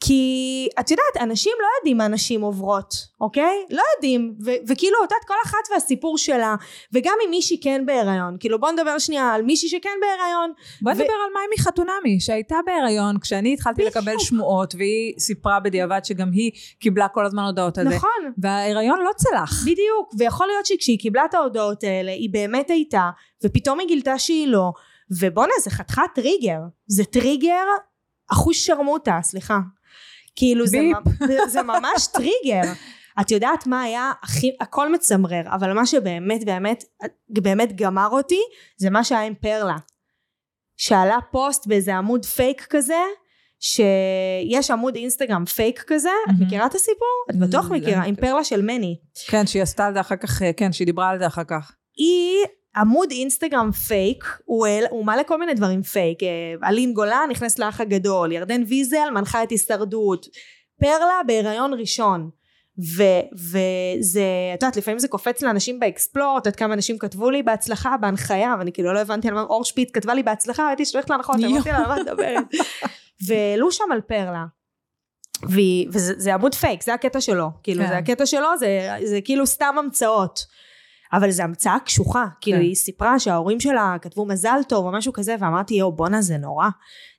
S1: כי את יודעת אנשים לא יודעים מה נשים עוברות אוקיי לא יודעים ו- וכאילו יודעת כל אחת והסיפור שלה וגם אם מישהי כן בהיריון כאילו בוא נדבר שנייה על מישהי שכן בהיריון
S2: בוא
S1: ו-
S2: נדבר על מאי מחתונמי, שהייתה בהיריון כשאני התחלתי
S1: בדיוק.
S2: לקבל שמועות, והיא סיפרה בדיעבד שגם היא קיבלה כל הזמן הודעות על זה.
S1: נכון
S2: וההיריון לא צלח.
S1: בדיוק ויכול להיות שכשהיא קיבלה את ההודעות האלה היא באמת הייתה ופתאום היא גילתה שהיא לא ובואנה זה חתיכת טריגר זה טריגר אחוז שרמוטה סליחה כאילו זה, זה ממש טריגר את יודעת מה היה הכי הכל מצמרר אבל מה שבאמת באמת באמת גמר אותי זה מה שהיה עם פרלה שעלה פוסט באיזה עמוד פייק כזה שיש עמוד אינסטגרם פייק כזה את
S2: מהמם.
S1: מכירה את הסיפור? את בטוח
S2: לא,
S1: מכירה
S2: לא.
S1: עם פרלה של מני
S2: כן, שהיא עשתה על זה אחר כך, אה, כן, שהיא דיברה על זה אחר כך.
S1: היא עמוד אינסטגרם פייק, הוא, הוא מעלה כל מיני דברים פייק, אה, אלין גולן נכנס לאח הגדול, ירדן ויזל מנחה את הישרדות, פרלה בהיריון ראשון. ו- וזה, את יודעת, לפעמים זה קופץ לאנשים באקספלור, את יודעת כמה אנשים כתבו לי בהצלחה בהנחיה, ואני כאילו לא הבנתי על מה, אור שפיט כתבה לי בהצלחה, הייתי שולחת להנחות,
S2: יואו.
S1: אמרתי לה, על מה את מדברת? והעלו שם על פרלה. וזה זה עמוד פייק, זה הקטע שלו, כאילו
S2: כן.
S1: זה הקטע שלו, זה, זה כאילו סתם המצאות. אבל זו המצאה קשוחה, כאילו
S2: כן.
S1: היא סיפרה שההורים שלה כתבו מזל טוב או משהו כזה, ואמרתי יואו בואנה זה נורא,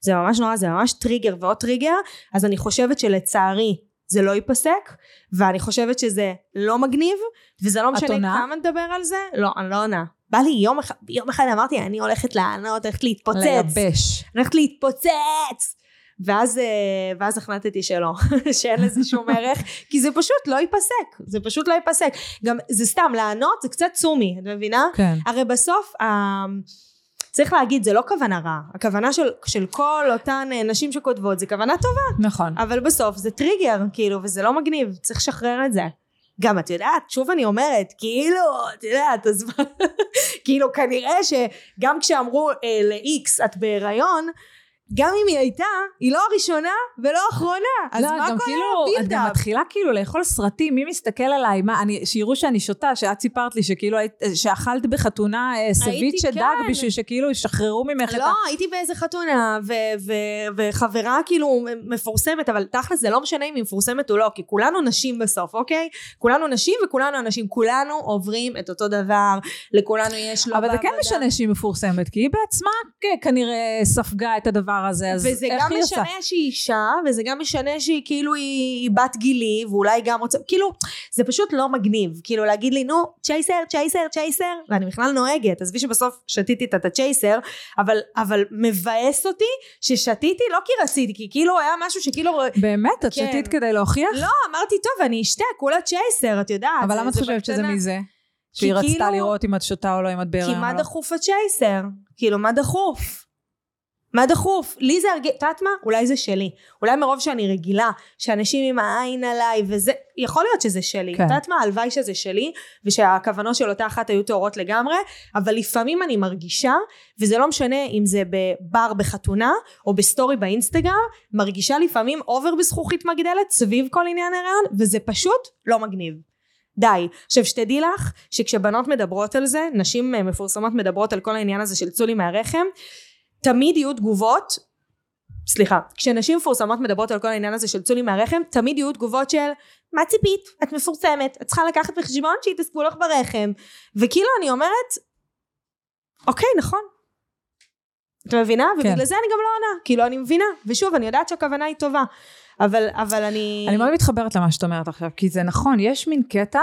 S1: זה ממש נורא, זה ממש טריגר ועוד טריגר, אז אני חושבת שלצערי זה לא ייפסק, ואני חושבת שזה לא מגניב, וזה לא משנה
S2: עונה?
S1: כמה נדבר על זה, לא, אני לא עונה. בא לי יום אחד, יום אחד אמרתי אני הולכת לענות, הולכת להתפוצץ,
S2: לייבש.
S1: הולכת להתפוצץ! ואז, אה, ואז החלטתי שלא, שאין לזה שום ערך, כי זה פשוט לא ייפסק, זה פשוט לא ייפסק. גם זה סתם, לענות זה קצת צומי, את מבינה?
S2: כן.
S1: הרי בסוף, אה, צריך להגיד, זה לא כוונה רעה. הכוונה של, של כל אותן אה, נשים שכותבות זה כוונה טובה,
S2: נכון.
S1: אבל בסוף זה טריגר, כאילו, וזה לא מגניב, צריך לשחרר את זה. גם את יודעת, שוב אני אומרת, כאילו, את יודעת, אז מה, כאילו כנראה שגם כשאמרו אה, ל-X את בהיריון, גם אם היא הייתה, היא לא הראשונה ולא האחרונה, אז
S2: לא,
S1: מה כל
S2: כאילו, את גם? מתחילה כאילו לאכול סרטים, מי מסתכל עליי, מה, אני, שיראו שאני שותה, שאת סיפרת לי שכאילו, שאכלת בחתונה אה, סביצ'ה
S1: כן.
S2: דג בשביל שכאילו ישחררו ממך את ה...
S1: לא, הייתי באיזה חתונה, ו- ו- וחברה כאילו מפורסמת, אבל תכל'ס זה לא משנה אם היא מפורסמת או לא, כי כולנו נשים בסוף, אוקיי? כולנו נשים וכולנו אנשים, כולנו עוברים את אותו דבר, לכולנו יש לא
S2: אבל זה כן. משנה שהיא מפורסמת, כי היא בעצמה כ- כנראה ספגה את הדבר הזה, אז
S1: וזה
S2: איך
S1: גם
S2: היא עושה?
S1: משנה שהיא אישה, וזה גם משנה שהיא כאילו היא, היא בת גילי, ואולי גם רוצה, כאילו, זה פשוט לא מגניב, כאילו להגיד לי, נו, צ'ייסר, צ'ייסר, צ'ייסר, ואני בכלל נוהגת, עזבי שבסוף שתיתי את הצ'ייסר, אבל, אבל מבאס אותי ששתיתי לא כי רציתי, כי כאילו היה משהו שכאילו,
S2: באמת? את
S1: כן.
S2: שתית כדי להוכיח?
S1: לא, אמרתי, טוב, אני אשתה, כולה צ'ייסר, את יודעת.
S2: אבל למה את חושבת שזה. מזה? שהיא
S1: כי
S2: רצתה
S1: כאילו-
S2: לראות אם את שותה או לא, אם את
S1: כי
S2: בהיריון
S1: מה
S2: או לא.
S1: דחוף הצ'ייסר? כאילו, מה דחוף? מה דחוף? לי זה הרגיש, את יודעת מה? אולי זה שלי. אולי מרוב שאני רגילה, שאנשים עם העין עליי וזה, יכול להיות שזה שלי.
S2: כן.
S1: את יודעת מה? הלוואי שזה שלי, ושהכוונות של אותה אחת היו טהורות לגמרי, אבל לפעמים אני מרגישה, וזה לא משנה אם זה בבר בחתונה, או בסטורי באינסטגרם, מרגישה לפעמים over בזכוכית מגדלת סביב כל עניין ההיריון, וזה פשוט לא מגניב. די. עכשיו שתדעי לך שכשבנות מדברות על זה, נשים אה, מפורסמות מדברות על כל העניין הזה של צאו לי מהרחם, תמיד יהיו תגובות סליחה, כשנשים מפורסמות מדברות על כל העניין הזה של צאו לי מהרחם, תמיד יהיו תגובות של מה ציפית? את מפורסמת, את צריכה לקחת בחשבון שיתעסקו לך ברחם. וכאילו אני אומרת, אוקיי, נכון. את מבינה?
S2: כן.
S1: ובגלל זה אני גם לא עונה. כאילו, אני מבינה. ושוב, אני יודעת שהכוונה היא טובה. אבל, אבל אני...
S2: אני מאוד מתחברת למה שאת אומרת עכשיו, כי זה נכון, יש מין קטע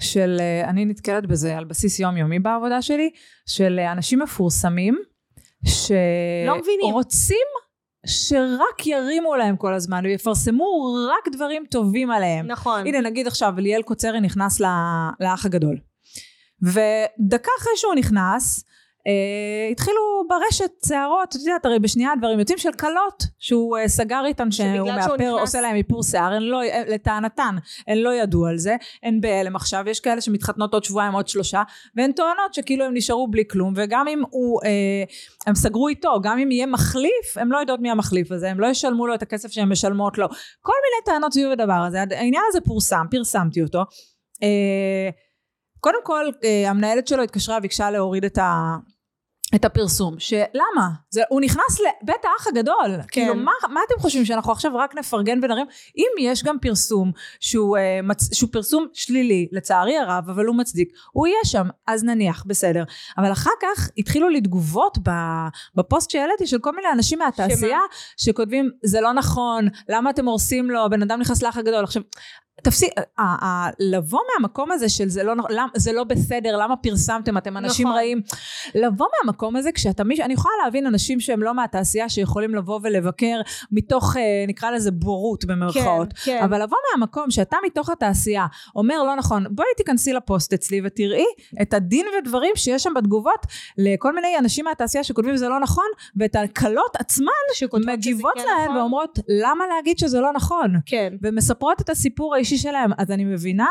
S2: של, אה, אני נתקלת בזה על בסיס יומיומי בעבודה שלי, של אה, אנשים מפורסמים,
S1: לא.
S2: שרוצים שרק ירימו להם כל הזמן ויפרסמו רק דברים טובים עליהם.
S1: נכון.
S2: הנה נגיד עכשיו ליאל קוצרי נכנס לאח הגדול. ודקה אחרי שהוא נכנס, אה, התחילו ברשת שערות, את יודעת, הרי בשנייה הדברים יוצאים של כלות, שהוא אה, סגר איתן
S1: שהוא
S2: מאפר,
S1: נכנס-
S2: עושה להם איפור שיער, הן לא, אה, לטענתן, הן לא ידעו על זה, הן בהלם. עכשיו, יש כאלה שמתחתנות עוד שבועיים, עוד שלושה, והן טוענות שכאילו הם נשארו בלי כלום, וגם אם הוא, אה, הם סגרו איתו, גם אם יהיה מחליף, הם לא יודעות מי המחליף הזה, הם לא ישלמו לו את הכסף שהן משלמות לו, כל מיני טענות סביב הדבר הזה, העניין הזה פורסם, פרסמתי אותו. אה, קודם כל, אה, המנהלת שלו התקשרה וביקשה להוריד את ה... את הפרסום, שלמה? זה, הוא נכנס לבית האח הגדול. כן. כאילו, מה, מה אתם חושבים, שאנחנו עכשיו רק נפרגן ונרים? אם יש גם פרסום שהוא, אה, מצ, שהוא פרסום שלילי, לצערי הרב, אבל הוא מצדיק, הוא יהיה שם, אז נניח, בסדר. אבל אחר כך התחילו לי תגובות בפוסט שהעליתי של כל מיני אנשים מהתעשייה, שכותבים, זה לא נכון, למה אתם הורסים לו, הבן אדם נכנס לאח הגדול. עכשיו, תפסיק, לבוא מהמקום הזה של זה לא, זה לא בסדר, למה פרסמתם, אתם אנשים
S1: נכון.
S2: רעים. לבוא מהמקום הזה כשאתה מישהו, אני יכולה להבין אנשים שהם לא מהתעשייה שיכולים לבוא ולבקר מתוך, אה, נקרא לזה בורות במרכאות.
S1: כן, כן.
S2: אבל לבוא מהמקום שאתה מתוך התעשייה אומר לא נכון, בואי תיכנסי לפוסט אצלי ותראי את הדין ודברים שיש שם בתגובות לכל מיני אנשים מהתעשייה שכותבים זה לא נכון, ואת הקלות עצמן מגיבות
S1: כן
S2: להן
S1: נכון.
S2: ואומרות למה להגיד שזה לא נכון?
S1: כן.
S2: ומספרות את הסיפור האישי שלהם. אז אני מבינה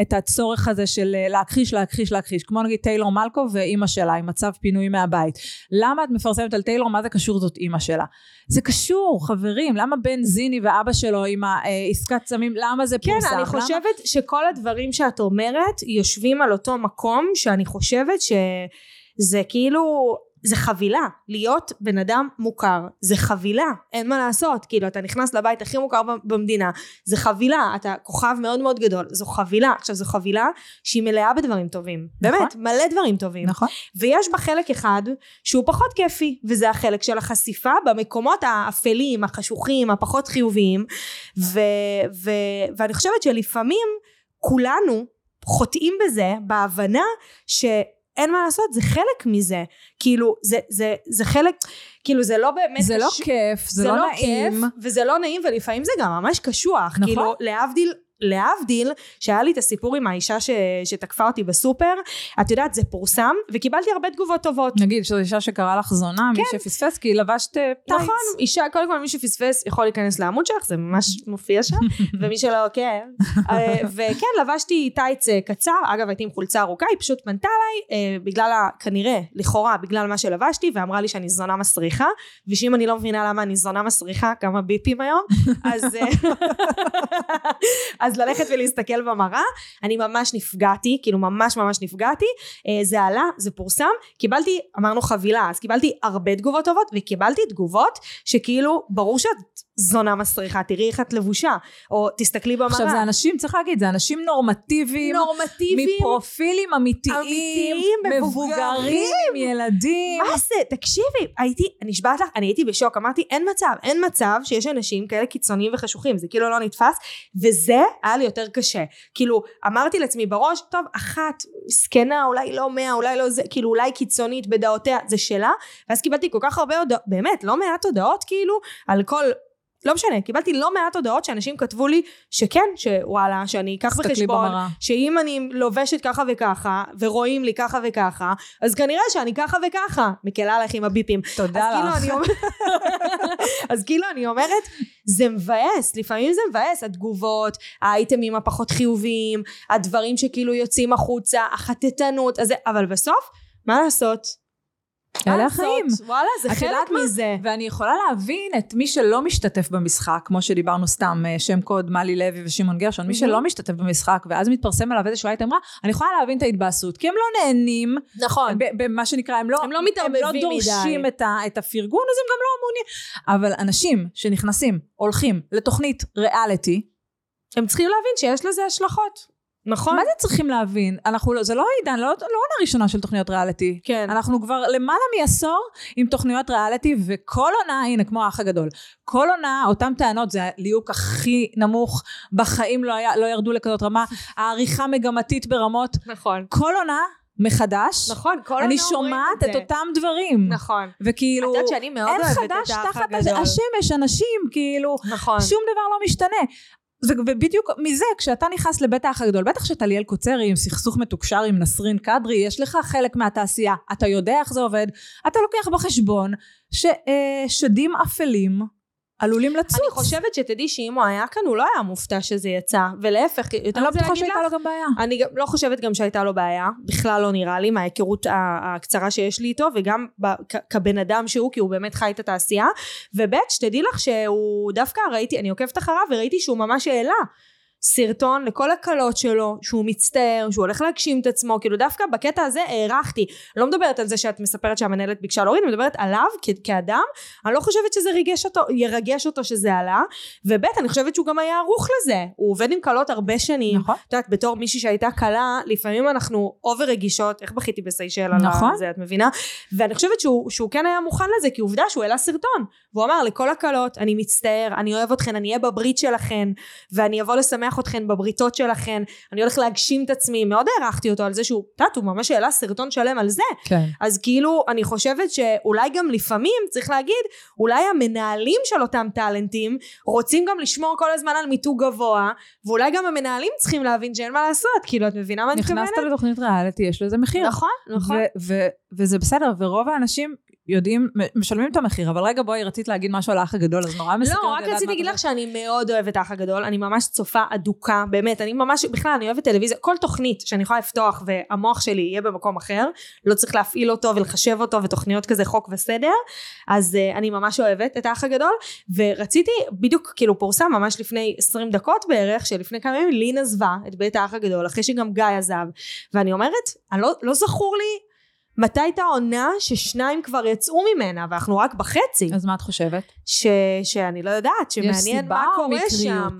S2: את הצורך הזה של אה, להכחיש, להכחיש, להכחיש. כמו נגיד טיילור מלקו ואימא שלה עם מצב פינוי מהבית. למה את מפרסמת על טיילור? מה זה קשור זאת אימא שלה? זה קשור, חברים. למה בן זיני ואבא שלו עם העסקת סמים, למה זה
S1: כן,
S2: פורסם?
S1: אני
S2: למה-
S1: חושבת שכל הדברים שאת אומרת יושבים על אותו מקום שאני חושבת שזה כאילו זה חבילה להיות בן אדם מוכר זה חבילה אין מה לעשות כאילו אתה נכנס לבית הכי מוכר במדינה זה חבילה אתה כוכב מאוד מאוד גדול זו חבילה עכשיו זו חבילה שהיא מלאה בדברים טובים
S2: נכון.
S1: באמת מלא דברים טובים
S2: נכון.
S1: ויש בה חלק אחד שהוא פחות כיפי וזה החלק של החשיפה במקומות האפלים החשוכים הפחות חיוביים ו, ו, ואני חושבת שלפעמים כולנו חוטאים בזה בהבנה שאין מה לעשות זה חלק מזה כאילו זה, זה, זה חלק כאילו זה לא באמת
S2: זה לא
S1: קש-
S2: כיף, זה לא נעים.
S1: כיף וזה לא נעים ולפעמים זה גם ממש קשוח
S2: נכון.
S1: כאילו להבדיל להבדיל שהיה לי את הסיפור עם האישה ש... שתקפה אותי בסופר את יודעת זה פורסם וקיבלתי הרבה תגובות טובות
S2: נגיד שזו אישה שקרא לך זונה, מי שפספס כי לבשת אה, טייץ.
S1: נכון, אישה, קודם כל מי שפספס יכול להיכנס לעמוד שלך, זה ממש מופיע שם, ומי שלא, כן. אה, וכן, לבשתי טייץ אה, קצר, אגב הייתי עם חולצה ארוכה, היא פשוט פנתה אליי, אה, בגלל, ה- כנראה, לכאורה, בגלל מה שלבשתי, ואמרה לי שאני זונה מסריחה, ושאם אני לא מבינה למה אני זונה מסריחה, כמה ביפים היום, אז, אז ללכת ולהסתכל במראה, אני ממש נפגעתי, כאילו ממש ממש נפגעתי, אה, זה עלה, זה פורסם, קיבלתי, אמרנו חבילה, אז קיבלתי הרבה תגובות טובות, וקיבלתי תגובות שכאילו, ברור שאת זונה מסריחה, תראי איך את לבושה, או תסתכלי במראה.
S2: עכשיו זה אנשים, צריך להגיד, זה אנשים נורמטיביים,
S1: נורמטיביים,
S2: מפרופילים אמיתיים,
S1: אמיתיים,
S2: מבוגרים, עם ילדים.
S1: מה זה? תקשיבי, הייתי, נשבעת לך, אני הייתי בשוק, אמרתי, אין מצב, אין מצב שיש אנשים כאלה קיצוניים וחשוכים, זה כאילו לא נתפס, וזה היה לי יותר קשה. כאילו, אמרתי לעצמי בראש, טוב, אחת, מסכנה, אולי לא מאה, אולי לא זה, כאילו, אולי קיצונית בדעותיה, זה שלה, ואז קיבלתי כל כך הרבה הודעות, באמת, לא מעט הודעות, כאילו, על כל... לא משנה, קיבלתי לא מעט הודעות שאנשים כתבו לי שכן, שוואלה, שאני אקח בחשבון,
S2: במראה.
S1: שאם אני לובשת ככה וככה, ורואים לי ככה וככה, אז כנראה שאני ככה וככה. מקלה עליך עם הביפים.
S2: תודה
S1: אז כאילו
S2: לך.
S1: אני אומרת, אז כאילו אני אומרת, זה מבאס, לפעמים זה מבאס, התגובות, האייטמים הפחות חיוביים, הדברים שכאילו יוצאים החוצה, החטטנות, אז זה, אבל בסוף, מה לעשות?
S2: אלה החיים.
S1: וואלה, זה חלק? מזה.
S2: ואני יכולה להבין את מי שלא משתתף במשחק, כמו שדיברנו סתם, אה, שם קוד, מלי לוי ושמעון גרשון, מי. שלא משתתף במשחק, ואז מתפרסם עליו איזשהו אייטם רע, אני יכולה להבין את ההתבאסות, כי הם לא נהנים,
S1: נכון.
S2: במה שנקרא, הם לא,
S1: הם לא מתערבבים
S2: הם לא דורשים. את, ה, את הפרגון, אז הם גם לא מעוניינים. אבל אנשים שנכנסים, הולכים לתוכנית ריאליטי,
S1: הם צריכים להבין שיש לזה השלכות. נכון?
S2: מה זה צריכים להבין? אנחנו לא, זה לא עידן, לא, לא עונה ראשונה של תוכניות ריאליטי.
S1: כן.
S2: אנחנו כבר למעלה מעשור עם תוכניות ריאליטי, וכל עונה, הנה, כמו האח הגדול, כל עונה, אותן טענות, זה הליהוק הכי נמוך, בחיים לא, היה, לא ירדו לכזאת רמה, העריכה מגמתית ברמות,
S1: נכון.
S2: כל עונה מחדש,
S1: נכון, כל
S2: אני שומעת את
S1: זה.
S2: אותם דברים.
S1: נכון.
S2: וכאילו,
S1: את יודעת שאני מאוד
S2: אין
S1: אוהבת
S2: חדש
S1: את האח
S2: תחת
S1: הגדול.
S2: השמש, אנשים, כאילו,
S1: נכון.
S2: שום דבר לא משתנה. ובדיוק מזה, כשאתה נכנס לבית האח הגדול, בטח שאתה ליאל קוצרי עם סכסוך מתוקשר עם נסרין קדרי, יש לך חלק מהתעשייה, אתה יודע איך זה עובד, אתה לוקח בחשבון ששדים אפלים עלולים לצוץ.
S1: אני חושבת שתדעי שאם הוא היה כאן, הוא לא היה מופתע שזה יצא. ולהפך, יותר
S2: אני לא בטוחה שהייתה
S1: לך,
S2: לו גם בעיה.
S1: אני גם לא חושבת גם שהייתה לו בעיה, בכלל לא נראה לי, מההיכרות הקצרה שיש לי איתו, וגם ב- כ- כבן אדם שהוא, כי הוא באמת חי את התעשייה. וב' שתדעי לך שהוא דווקא ראיתי, אני עוקבת אחריו וראיתי שהוא ממש העלה. סרטון לכל הקלות שלו, שהוא מצטער, שהוא הולך להגשים את עצמו, כאילו דווקא בקטע הזה הערכתי. לא מדברת על זה שאת מספרת שהמנהלת ביקשה להוריד, אני מדברת עליו כ- כאדם, אני לא חושבת שזה ריגש אותו, ירגש אותו שזה עלה, וב' אני חושבת שהוא גם היה ערוך לזה, הוא עובד עם קלות הרבה שנים,
S2: נכון.
S1: את יודעת, בתור מישהי שהייתה קלה, לפעמים אנחנו אובר רגישות, איך בכיתי בסיישל על
S2: נכון.
S1: זה, את מבינה? ואני חושבת שהוא, שהוא כן היה מוכן לזה, כי עובדה שהוא העלה סרטון, והוא אמר לכל הקלות, אני מצטער, אני אוהב אתכן, אני אהיה בברית שלכן, ואני אבוא לשמח אתכן בבריתות שלכן, אני הולך להגשים את עצמי, מאוד הערכתי אותו על זה שהוא, את יודעת, הוא ממש העלה סרטון שלם על זה,
S2: כן.
S1: אז כאילו אני חושבת שאולי גם לפעמים צריך להגיד אולי המנהלים של אותם טאלנטים רוצים גם לשמור כל הזמן על מיתוג גבוה ואולי גם המנהלים צריכים להבין שאין מה לעשות כאילו את מבינה מה אני מתכוונת?
S2: נכנסת לתוכנית ריאליטי, יש לזה מחיר.
S1: נכון נכון
S2: ו- ו- וזה בסדר, ורוב האנשים יודעים, משלמים את המחיר, אבל רגע בואי, רצית להגיד משהו על האח הגדול, אז נורא מסקרן.
S1: לא, רק רציתי להגיד. לך שאני מאוד אוהבת האח הגדול, אני ממש צופה אדוקה, באמת, אני ממש, בכלל, אני אוהבת טלוויזיה, כל תוכנית שאני יכולה לפתוח והמוח שלי יהיה במקום אחר, לא צריך להפעיל אותו ולחשב אותו ותוכניות כזה חוק וסדר, אז uh, אני ממש אוהבת את האח הגדול, ורציתי, בדיוק כאילו פורסם ממש לפני 20 דקות בערך, שלפני כמה ימים לין עזבה את בית האח הגדול, אחרי שגם גיא עזב, ואני אומרת, לא, לא זכור לי מתי הייתה עונה ששניים כבר יצאו ממנה, ואנחנו רק בחצי.
S2: אז מה את חושבת?
S1: ש, שאני לא יודעת, שמעניין מה קורה
S2: מקריות?
S1: שם.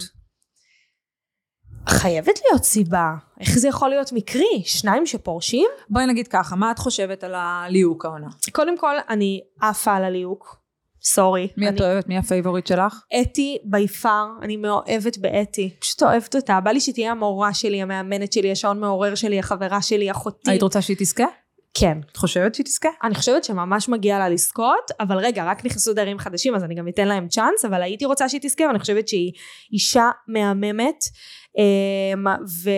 S1: חייבת להיות סיבה. איך זה יכול להיות מקרי? שניים שפורשים?
S2: בואי נגיד ככה, מה את חושבת על הליהוק העונה?
S1: קודם כל, אני עפה על הליהוק. sorry.
S2: מי
S1: אני-
S2: את אוהבת? מי ה favorite שלך?
S1: אתי by far, אני מאוהבת באתי. פשוט אוהבת אותה. בא לי שתהיה המורה שלי, המאמנת שלי, השעון מעורר שלי, החברה שלי, אחותי.
S2: היית רוצה שהיא תזכה?
S1: כן.
S2: את חושבת שהיא תזכה?
S1: אני חושבת שממש מגיע לה לזכות, אבל רגע, רק נכנסו דיירים חדשים, אז אני גם אתן להם צ'אנס, אבל הייתי רוצה שהיא תזכה, ואני חושבת שהיא אישה מהממת, אמ, ו,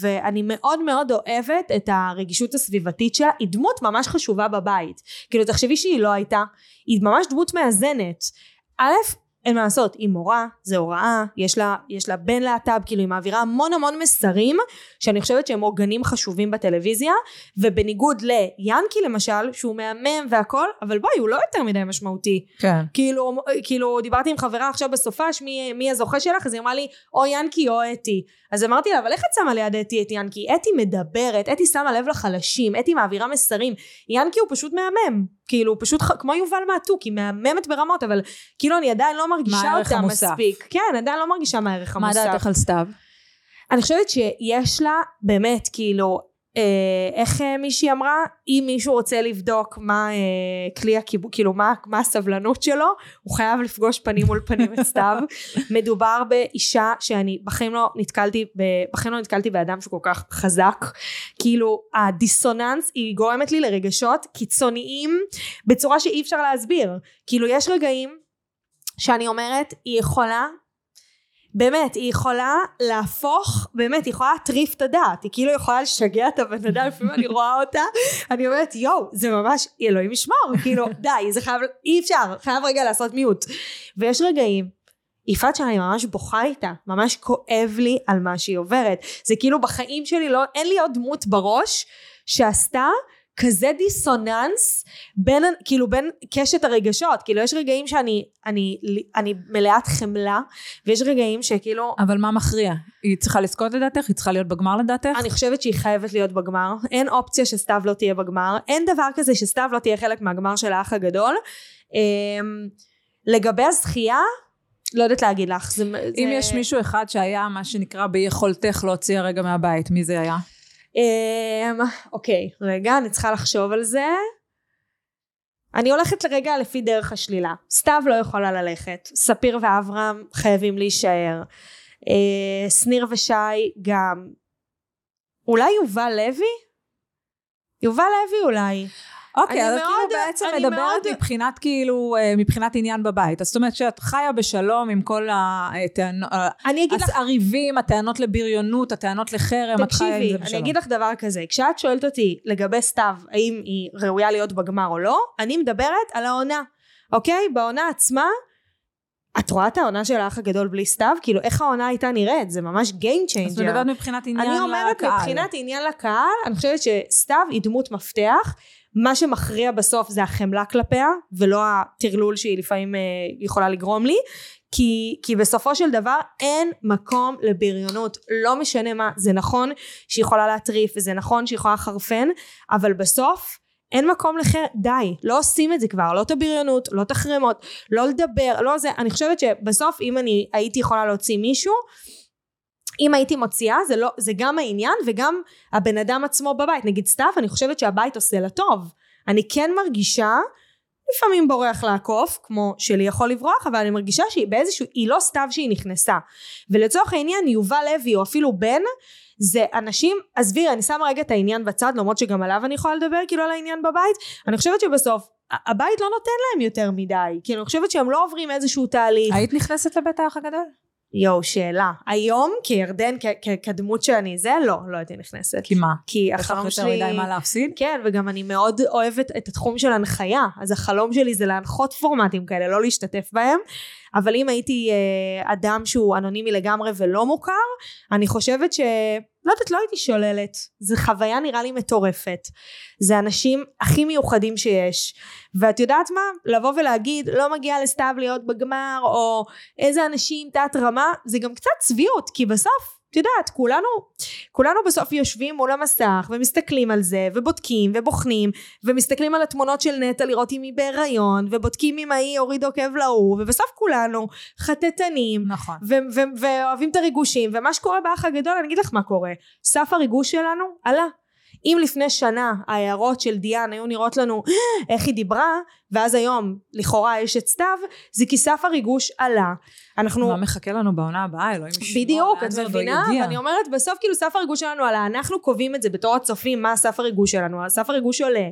S1: ואני מאוד מאוד אוהבת את הרגישות הסביבתית שלה, היא דמות ממש חשובה בבית. כאילו, תחשבי שהיא לא הייתה, היא ממש דמות מאזנת. א', אין מה לעשות, היא מורה, זה הוראה, יש לה, יש לה בן להט"ב, כאילו היא מעבירה המון המון מסרים שאני חושבת שהם עוגנים חשובים בטלוויזיה, ובניגוד ליאנקי למשל, שהוא מהמם והכל, אבל בואי, הוא לא יותר מדי משמעותי.
S2: כן.
S1: כאילו, כאילו דיברתי עם חברה עכשיו בסופש, מי, מי הזוכה שלך? אז היא אמרה לי, או ינקי או אתי. אז אמרתי לה, אבל איך את שמה ליד אתי את ינקי? אתי מדברת, אתי שמה לב לחלשים, אתי מעבירה מסרים. ינקי הוא פסט מהמם. כאילו, פשוט כמו יובל מעתוק, היא מהממת ברמות, אבל כאילו אני עדיין לא מרגישה אותה
S2: המוסף?
S1: מספיק. כן, עדיין לא מרגישה מה הערך
S2: מה
S1: המוסף.
S2: דעתך על סתיו?
S1: אני חושבת שיש לה באמת כאילו איך אה, מישהי אמרה? אם מישהו רוצה לבדוק מה אה, כלי הקיבוץ כאילו מה, מה הסבלנות שלו הוא חייב לפגוש פנים מול פנים את סתיו. מדובר באישה שאני בחיים לא נתקלתי בחיים לא נתקלתי באדם שהוא כל כך חזק. כאילו הדיסוננס היא גורמת לי לרגשות קיצוניים בצורה שאי אפשר להסביר. כאילו יש רגעים שאני אומרת היא יכולה באמת, היא יכולה להפוך, באמת, היא יכולה להטריף את הדעת, היא כאילו יכולה לשגע את הבן אדם, לפעמים אני רואה אותה, אני אומרת, יואו, זה ממש, אלוהים ישמור, כאילו, די, זה חייב, אי אפשר, חייב רגע לעשות מיוט. ויש רגעים, יפעת שאני ממש בוכה איתה, ממש כואב לי על מה שהיא עוברת. זה כאילו בחיים שלי לא, אין לי עוד דמות בראש שעשתה כזה דיסוננס בין, כאילו בין קשת הרגשות, כאילו יש רגעים שאני אני, אני מלאת חמלה, ויש רגעים שכאילו...
S2: אבל מה מכריע? היא צריכה לזכות לדעתך? היא צריכה להיות בגמר לדעתך?
S1: אני חושבת שהיא חייבת להיות בגמר, אין אופציה שסתיו לא תהיה בגמר, אין דבר כזה שסתיו לא תהיה חלק מהגמר של האח הגדול. אמ, לגבי הזכייה, לא יודעת להגיד לך. זה,
S2: אם זה... יש מישהו אחד שהיה מה שנקרא ביכולתך להוציא הרגע מהבית, מי זה היה?
S1: אמ, אוקיי, רגע, אני צריכה לחשוב על זה. אני הולכת לרגע לפי דרך השלילה. סתיו לא יכולה ללכת, ספיר ואברהם חייבים להישאר. אה, שניר ושי גם. אולי יובל לוי? יובל לוי אולי.
S2: אוקיי, אז את כאילו בעצם מדברת מאוד... מבחינת כאילו, אה, מבחינת עניין בבית. אז זאת אומרת שאת חיה בשלום עם כל הטענות, הריבים, הטענות לבריונות, הטענות לחרם, את חיה עם זה בשלום.
S1: תקשיבי, אני אגיד לך דבר כזה, כשאת שואלת אותי לגבי סתיו, האם היא ראויה להיות בגמר או לא, אני מדברת על העונה, אוקיי? בעונה עצמה, את רואה את העונה של האח הגדול בלי סתיו? כאילו איך העונה הייתה נראית? זה ממש Game changer. אז
S2: מדברת מבחינת עניין לקהל.
S1: אני אומרת מבחינת עניין לקהל, אני חושבת שסתיו היא דמות מפתח. מה שמכריע בסוף זה החמלה כלפיה ולא הטרלול שהיא לפעמים אה, יכולה לגרום לי כי, כי בסופו של דבר אין מקום לבריונות. לא משנה מה זה נכון שהיא יכולה להטריף וזה נכון שהיא יכולה לחרפן אבל בסוף אין מקום לחר... די, לא עושים את זה כבר, לא את הבריונות, לא את החרמות, לא לדבר, לא זה, אני חושבת שבסוף אם אני הייתי יכולה להוציא מישהו, אם הייתי מוציאה זה לא זה גם העניין וגם הבן אדם עצמו בבית. נגיד סתיו אני חושבת שהבית עושה לה טוב. אני כן מרגישה לפעמים בורח לעקוף כמו שלי יכול לברוח אבל אני מרגישה שהיא באיזשהו היא לא סתיו שהיא נכנסה. ולצורך העניין יובל לוי או אפילו בן זה אנשים עזבי אני שמה רגע את העניין בצד למרות שגם עליו אני יכולה לדבר כאילו על העניין בבית. אני חושבת שבסוף הבית לא נותן להם יותר מדי. כי אני חושבת שהם לא עוברים איזשהו תהליך.
S2: היית נכנסת לבית האח הגדול?
S1: יואו, שאלה. היום, כירדן, כדמות שאני זה, לא, לא הייתי נכנסת.
S2: כי מה?
S1: כי החלום שלי...
S2: יש לך יותר מדי מה להפסיד?
S1: כן, וגם אני מאוד אוהבת את התחום של הנחיה, אז החלום שלי זה להנחות פורמטים כאלה, לא להשתתף בהם. אבל אם הייתי אה, אדם שהוא אנונימי לגמרי ולא מוכר, אני חושבת ש... לא יודעת, לא הייתי שוללת. זו חוויה נראה לי מטורפת. זה אנשים הכי מיוחדים שיש. ואת יודעת מה? לבוא ולהגיד לא מגיע לסתיו להיות בגמר, או איזה אנשים תת רמה, זה גם קצת צביעות, כי בסוף את יודעת, כולנו, כולנו בסוף יושבים מול המסך ומסתכלים על זה ובודקים ובוחנים ומסתכלים על התמונות של נטע לראות אם היא בהיריון ובודקים אם ההיא הוריד עוקב להוא ובסוף כולנו חטטנים
S2: נכון.
S1: ואוהבים את הריגושים ומה שקורה באח הגדול אני אגיד לך מה קורה סף הריגוש שלנו עלה אם לפני שנה ההערות של דיאן היו נראות לנו איך היא דיברה ואז היום לכאורה יש את סתיו זה כי סף הריגוש עלה. אנחנו
S2: מה מחכה לנו בעונה הבאה אלוהים
S1: ישמור בדיוק את מבינה? ואני אומרת בסוף כאילו סף הריגוש שלנו עלה. אנחנו קובעים את זה בתור הצופים מה סף הריגוש שלנו סף הריגוש עולה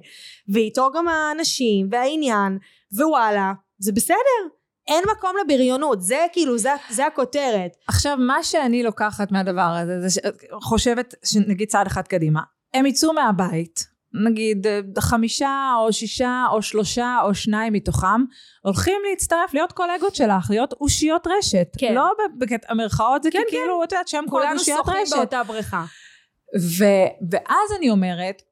S1: ואיתו גם האנשים והעניין ווואלה זה בסדר. אין מקום לבריונות, זה כאילו, זה, זה הכותרת.
S2: עכשיו, מה שאני לוקחת מהדבר הזה, זה חושבת, נגיד צעד אחד קדימה, הם יצאו מהבית, נגיד חמישה או שישה או שלושה או שניים מתוכם, הולכים להצטרף להיות קולגות שלך, להיות אושיות רשת. כן. לא בקטע המרכאות, זה כן, כאילו, כן. את יודעת שהם. כולנו שוחים
S1: באותה בריכה.
S2: ו, ואז אני אומרת,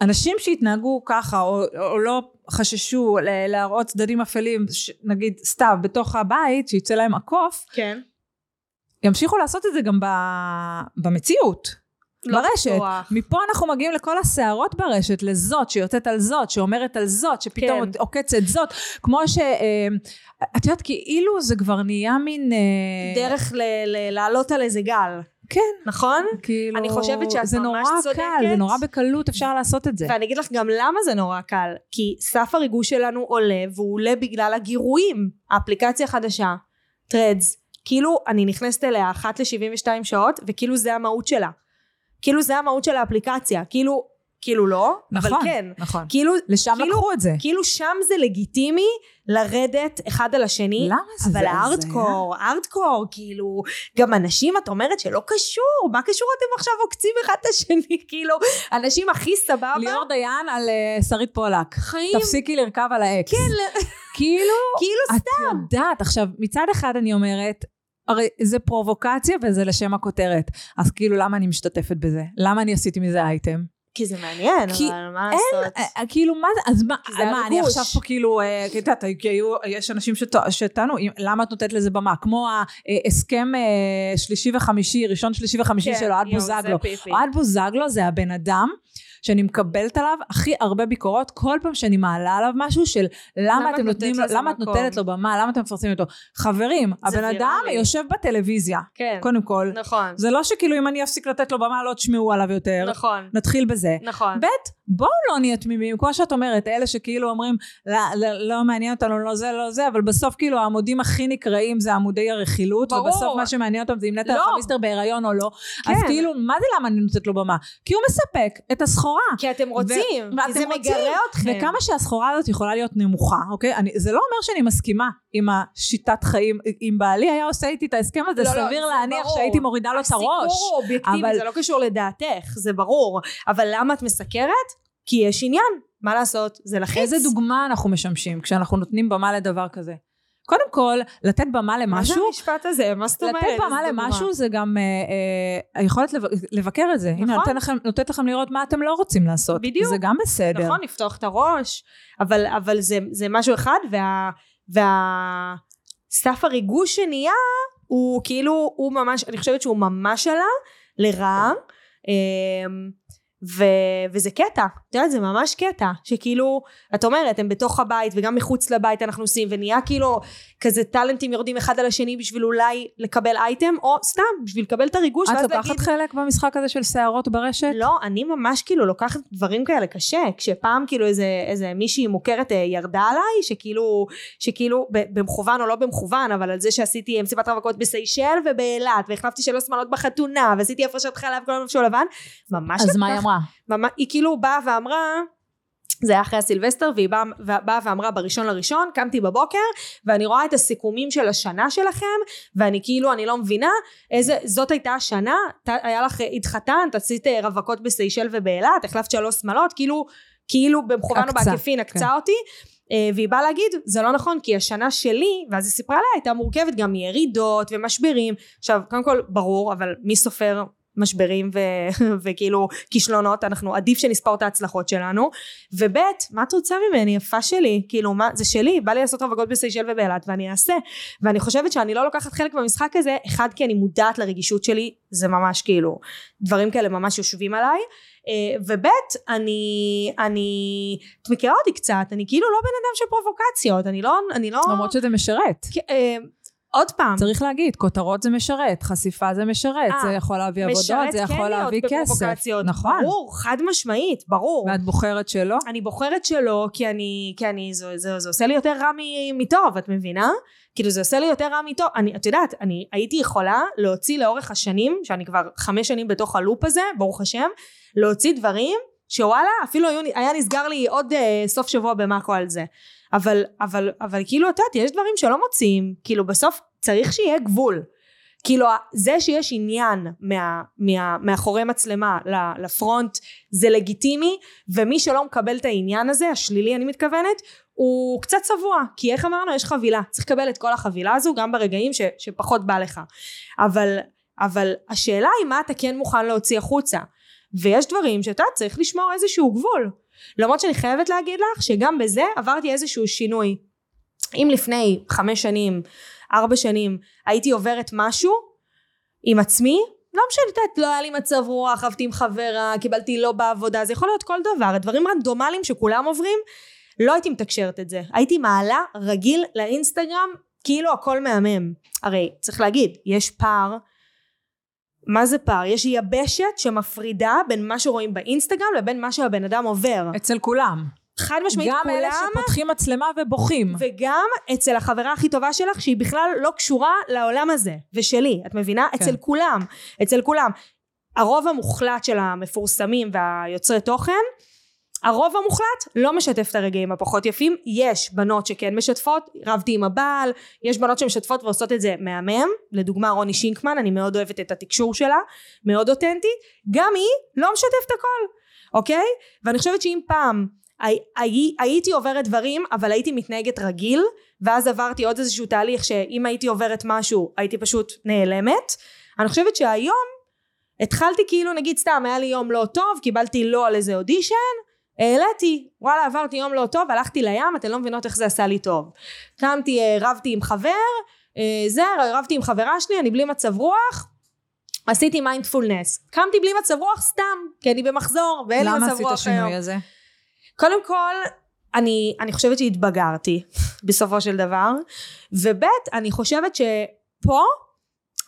S2: אנשים שהתנהגו ככה, או, או לא חששו להראות צדדים אפלים, נגיד סתיו, בתוך הבית, שיצא להם עקוף,
S1: כן.
S2: ימשיכו לעשות את זה גם ב, במציאות.
S1: לא
S2: ברשת. בטוח. מפה אנחנו מגיעים לכל הסערות ברשת, לזאת שיוצאת על זאת, שאומרת על זאת, שפתאום כן. עוקצת זאת. כמו ש... אה, את יודעת, כאילו זה כבר נהיה מין... אה,
S1: דרך לעלות על איזה גל.
S2: כן.
S1: נכון?
S2: כאילו...
S1: אני חושבת שאת ממש צודקת.
S2: זה נורא קל, זה נורא בקלות אפשר לעשות את זה.
S1: ואני אגיד לך גם למה זה נורא קל. כי סף הריגוש שלנו עולה, והוא עולה בגלל הגירויים. האפליקציה החדשה, טרדס, כאילו אני נכנסת אליה אחת ל-72 שעות, וכאילו זה המהות שלה. כאילו זה המהות של האפליקציה, כאילו, כאילו לא,
S2: נכון,
S1: אבל כן.
S2: נכון,
S1: כאילו,
S2: לשם
S1: כאילו,
S2: לקחו את זה.
S1: כאילו שם זה לגיטימי לרדת אחד על השני.
S2: למה זה
S1: זה? אבל הארדקור, הארדקור, כאילו, גם אנשים, את אומרת שלא קשור, מה קשור אתם עכשיו עוקצים אחד את השני, כאילו, אנשים הכי סבבה.
S2: ליאור דיין על uh, שרית פולק.
S1: חיים.
S2: תפסיקי לרכב על האקס.
S1: כן.
S2: כאילו,
S1: כאילו סתם.
S2: את יודעת, עכשיו, מצד אחד אני אומרת, הרי זה פרובוקציה וזה לשם הכותרת. אז כאילו למה אני משתתפת בזה? למה אני עשיתי מזה אייטם?
S1: כי זה מעניין,
S2: כי
S1: אבל מה
S2: אין,
S1: לעשות?
S2: אה, אה, כאילו מה זה, אז מה,
S1: זה
S2: מה אני. עכשיו פה כאילו, אה, את יודעת, יש אנשים שטענו, למה את נותנת לזה במה? כמו ההסכם שלישי וחמישי, ראשון שלישי וחמישי
S1: כן,
S2: של אוהד
S1: יואו, זה
S2: בוזגלו. אוהד בוזגלו זה הבן אדם שאני מקבלת עליו הכי הרבה ביקורות כל פעם שאני מעלה עליו משהו של למה
S1: למה
S2: אתם
S1: את
S2: נותנים לו, למה את? נותנת לו במה, למה אתם מפרסמים אותו. חברים, הבן אדם
S1: ויראלי.
S2: יושב בטלוויזיה,
S1: כן,
S2: קודם כל.
S1: נכון,
S2: זה לא שכאילו אם אני אפסיק לתת לו במה לא תשמעו עליו יותר.
S1: נכון,
S2: נתחיל בזה.
S1: נכון.
S2: ב', בואו לא נהיה תמימים, כמו שאת אומרת, אלה שכאילו אומרים, לא, לא, לא מעניין אותנו, לא זה, לא זה, אבל בסוף כאילו העמודים הכי נקראים זה עמודי הרכילות,
S1: ברור.
S2: ובסוף מה שמעניין אותם זה אם נטע
S1: לא.
S2: חמיסטר בהיריון או לא. אז
S1: כן.
S2: כאילו, מה זה למה אני נותנת לו במה? כי הוא מספק את הסחורה.
S1: כי אתם רוצים, כי
S2: ואתם
S1: זה. מגרה אתכם.
S2: וכמה שהסחורה הזאת יכולה להיות נמוכה, אוקיי? אני, זה לא אומר שאני מסכימה עם השיטת חיים, אם בעלי היה עושה איתי את ההסכם הזה,
S1: לא, לא,
S2: סביר
S1: זה
S2: להניח
S1: ברור.
S2: שהייתי מורידה לו את הראש.
S1: הסיקור הוא אובייקטיבי,
S2: אבל-
S1: זה לא קשור לדעתך, זה ברור. אבל למה את מסקרת? כי יש עניין, מה לעשות? זה לחיץ.
S2: איזה דוגמה אנחנו משמשים כשאנחנו נותנים במה לדבר כזה? קודם כל, לתת במה
S1: מה זה
S2: למשהו,
S1: המשפט הזה? מה זאת אומרת?
S2: לתת במה
S1: איזה דוגמה?
S2: למשהו זה גם אה, אה, היכולת לב- לבקר את זה. הנה,
S1: נכון.
S2: נותן לכם, נותנת לכם לראות מה אתם לא רוצים לעשות.
S1: בדיוק.
S2: זה גם בסדר.
S1: נכון, לפתוח את הראש, אבל, אבל זה, זה משהו אחד, וה, וה... סף הריגוש שנהיה, הוא כאילו, הוא ממש, אני חושבת שהוא ממש עלה לרעה, אמ, ו, וזה קטע, את יודעת, זה ממש קטע, שכאילו, את אומרת, הם בתוך הבית וגם מחוץ לבית אנחנו עושים, ונהיה כאילו כזה טאלנטים יורדים אחד על השני בשביל אולי לקבל אייטם, או סתם, בשביל לקבל את הריגוש,
S2: את לוקחת
S1: להגיד,
S2: חלק במשחק הזה של שערות ברשת?
S1: לא, אני ממש כאילו לוקחת דברים כאלה קשה, כשפעם כאילו איזה, איזה מישהי מוכרת אה, ירדה עליי, שכאילו, שכאילו במכוון או לא במכוון, אבל על זה שעשיתי מסיבת רווקות בסיישל ובאילת, והחלפתי שלוש שמלות בחתונה, ועשיתי הפרשת חלב כל לבן, ממש
S2: אמרה?
S1: ממש, היא כאילו באה ואמרה, זה היה אחרי הסילבסטר והיא באה, באה ואמרה בראשון לראשון קמתי בבוקר ואני רואה את הסיכומים של השנה שלכם ואני כאילו אני לא מבינה איזה זאת הייתה השנה ת, היה לך התחתנת עשית רווקות בסיישל ובאילת החלפת שלוש שמלות כאילו כאילו במכוון או בעקיפין עקצה
S2: כן.
S1: אותי אה, והיא באה להגיד זה לא נכון כי השנה שלי ואז היא סיפרה לה הייתה מורכבת גם מירידות ומשברים עכשיו קודם כל ברור אבל מי סופר משברים ו- וכאילו כישלונות אנחנו עדיף שנספור את ההצלחות שלנו. וב' מה את רוצה ממני? יפה שלי. כאילו מה זה שלי. בא לי לעשות רווקות בסיישל ובאילת ואני אעשה. ואני חושבת שאני לא לוקחת חלק במשחק הזה אחד כי אני מודעת לרגישות שלי. זה ממש כאילו דברים כאלה ממש יושבים עליי. אה, וב' אני אני את מכירה אותי קצת. אני כאילו לא בן אדם של פרובוקציות. אני לא אני לא
S2: למרות שזה משרת.
S1: כ- עוד פעם
S2: צריך להגיד, כותרות זה משרת, חשיפה זה משרת,
S1: אה,
S2: זה יכול להביא עבודות,
S1: משרת
S2: זה
S1: כן
S2: יכול
S1: להיות
S2: להביא כסף.
S1: בפרובוקציות.
S2: נכון.
S1: ברור חד משמעית ברור
S2: ואת בוחרת שלא?
S1: אני בוחרת שלא כי אני כי אני זה, זה, זה עושה לי יותר רע מטוב את מבינה כאילו זה עושה לי יותר רע מטוב אני את יודעת אני הייתי יכולה להוציא לאורך השנים שאני כבר חמש שנים בתוך הלופ הזה ברוך השם להוציא דברים שוואלה אפילו היה נסגר לי עוד uh, סוף שבוע במאקו על זה אבל אבל אבל כאילו את יודעת יש דברים שלא מוציאים. כאילו בסוף צריך שיהיה גבול. כאילו זה שיש עניין מה, מה, מאחורי מצלמה לפרונט זה לגיטימי ומי שלא מקבל את העניין הזה השלילי אני מתכוונת הוא קצת צבוע. כי איך אמרנו? יש חבילה. צריך לקבל את כל החבילה הזו גם ברגעים ש, שפחות בא לך. אבל אבל השאלה היא מה אתה כן מוכן להוציא החוצה. ויש דברים שאתה צריך לשמור איזשהו גבול למרות שאני חייבת להגיד לך שגם בזה עברתי איזשהו שינוי אם לפני חמש שנים ארבע שנים הייתי עוברת משהו עם עצמי לא משנה, את יודעת, לא היה לי מצב רוח, אהבתי עם חברה, קיבלתי לא בעבודה, זה יכול להיות כל דבר, דברים רנדומליים שכולם עוברים, לא הייתי מתקשרת את זה. הייתי מעלה רגיל לאינסטגרם, כאילו הכל מהמם. הרי, צריך להגיד, יש פער, מה זה פער? יש יבשת שמפרידה בין מה שרואים באינסטגרם לבין מה שהבן אדם עובר.
S2: אצל כולם.
S1: חד משמעית
S2: גם
S1: כולם,
S2: אלה שפותחים מצלמה ובוכים.
S1: וגם אצל החברה הכי טובה שלך שהיא בכלל לא קשורה לעולם הזה ושלי את מבינה?
S2: כן.
S1: אצל כולם אצל כולם הרוב המוחלט של המפורסמים והיוצרי תוכן הרוב המוחלט לא משתף את הרגעים הפחות יפים. יש בנות שכן משתפות רבתי עם הבעל יש בנות שמשתפות ועושות את זה מהמם. לדוגמה רוני שינקמן אני מאוד אוהבת את התקשור שלה מאוד אותנטית גם היא לא משתפת הכל אוקיי? ואני חושבת שאם פעם הי, הי, הייתי עוברת דברים אבל הייתי מתנהגת רגיל ואז עברתי עוד איזשהו תהליך שאם הייתי עוברת משהו הייתי פשוט נעלמת. אני חושבת שהיום התחלתי כאילו נגיד סתם היה לי יום לא טוב קיבלתי לא על איזה אודישן העליתי וואלה עברתי יום לא טוב הלכתי לים אתן לא מבינות איך זה עשה לי טוב. קמתי אה, רבתי עם חבר אה, זה רבתי עם חברה שלי אני בלי מצב רוח עשיתי מיינדפולנס. קמתי בלי מצב רוח סתם כי אני במחזור ואין לי מצב רוח היום.
S2: למה עשית השינוי הזה?
S1: קודם כל אני, אני חושבת שהתבגרתי בסופו של דבר. וב' אני חושבת שפה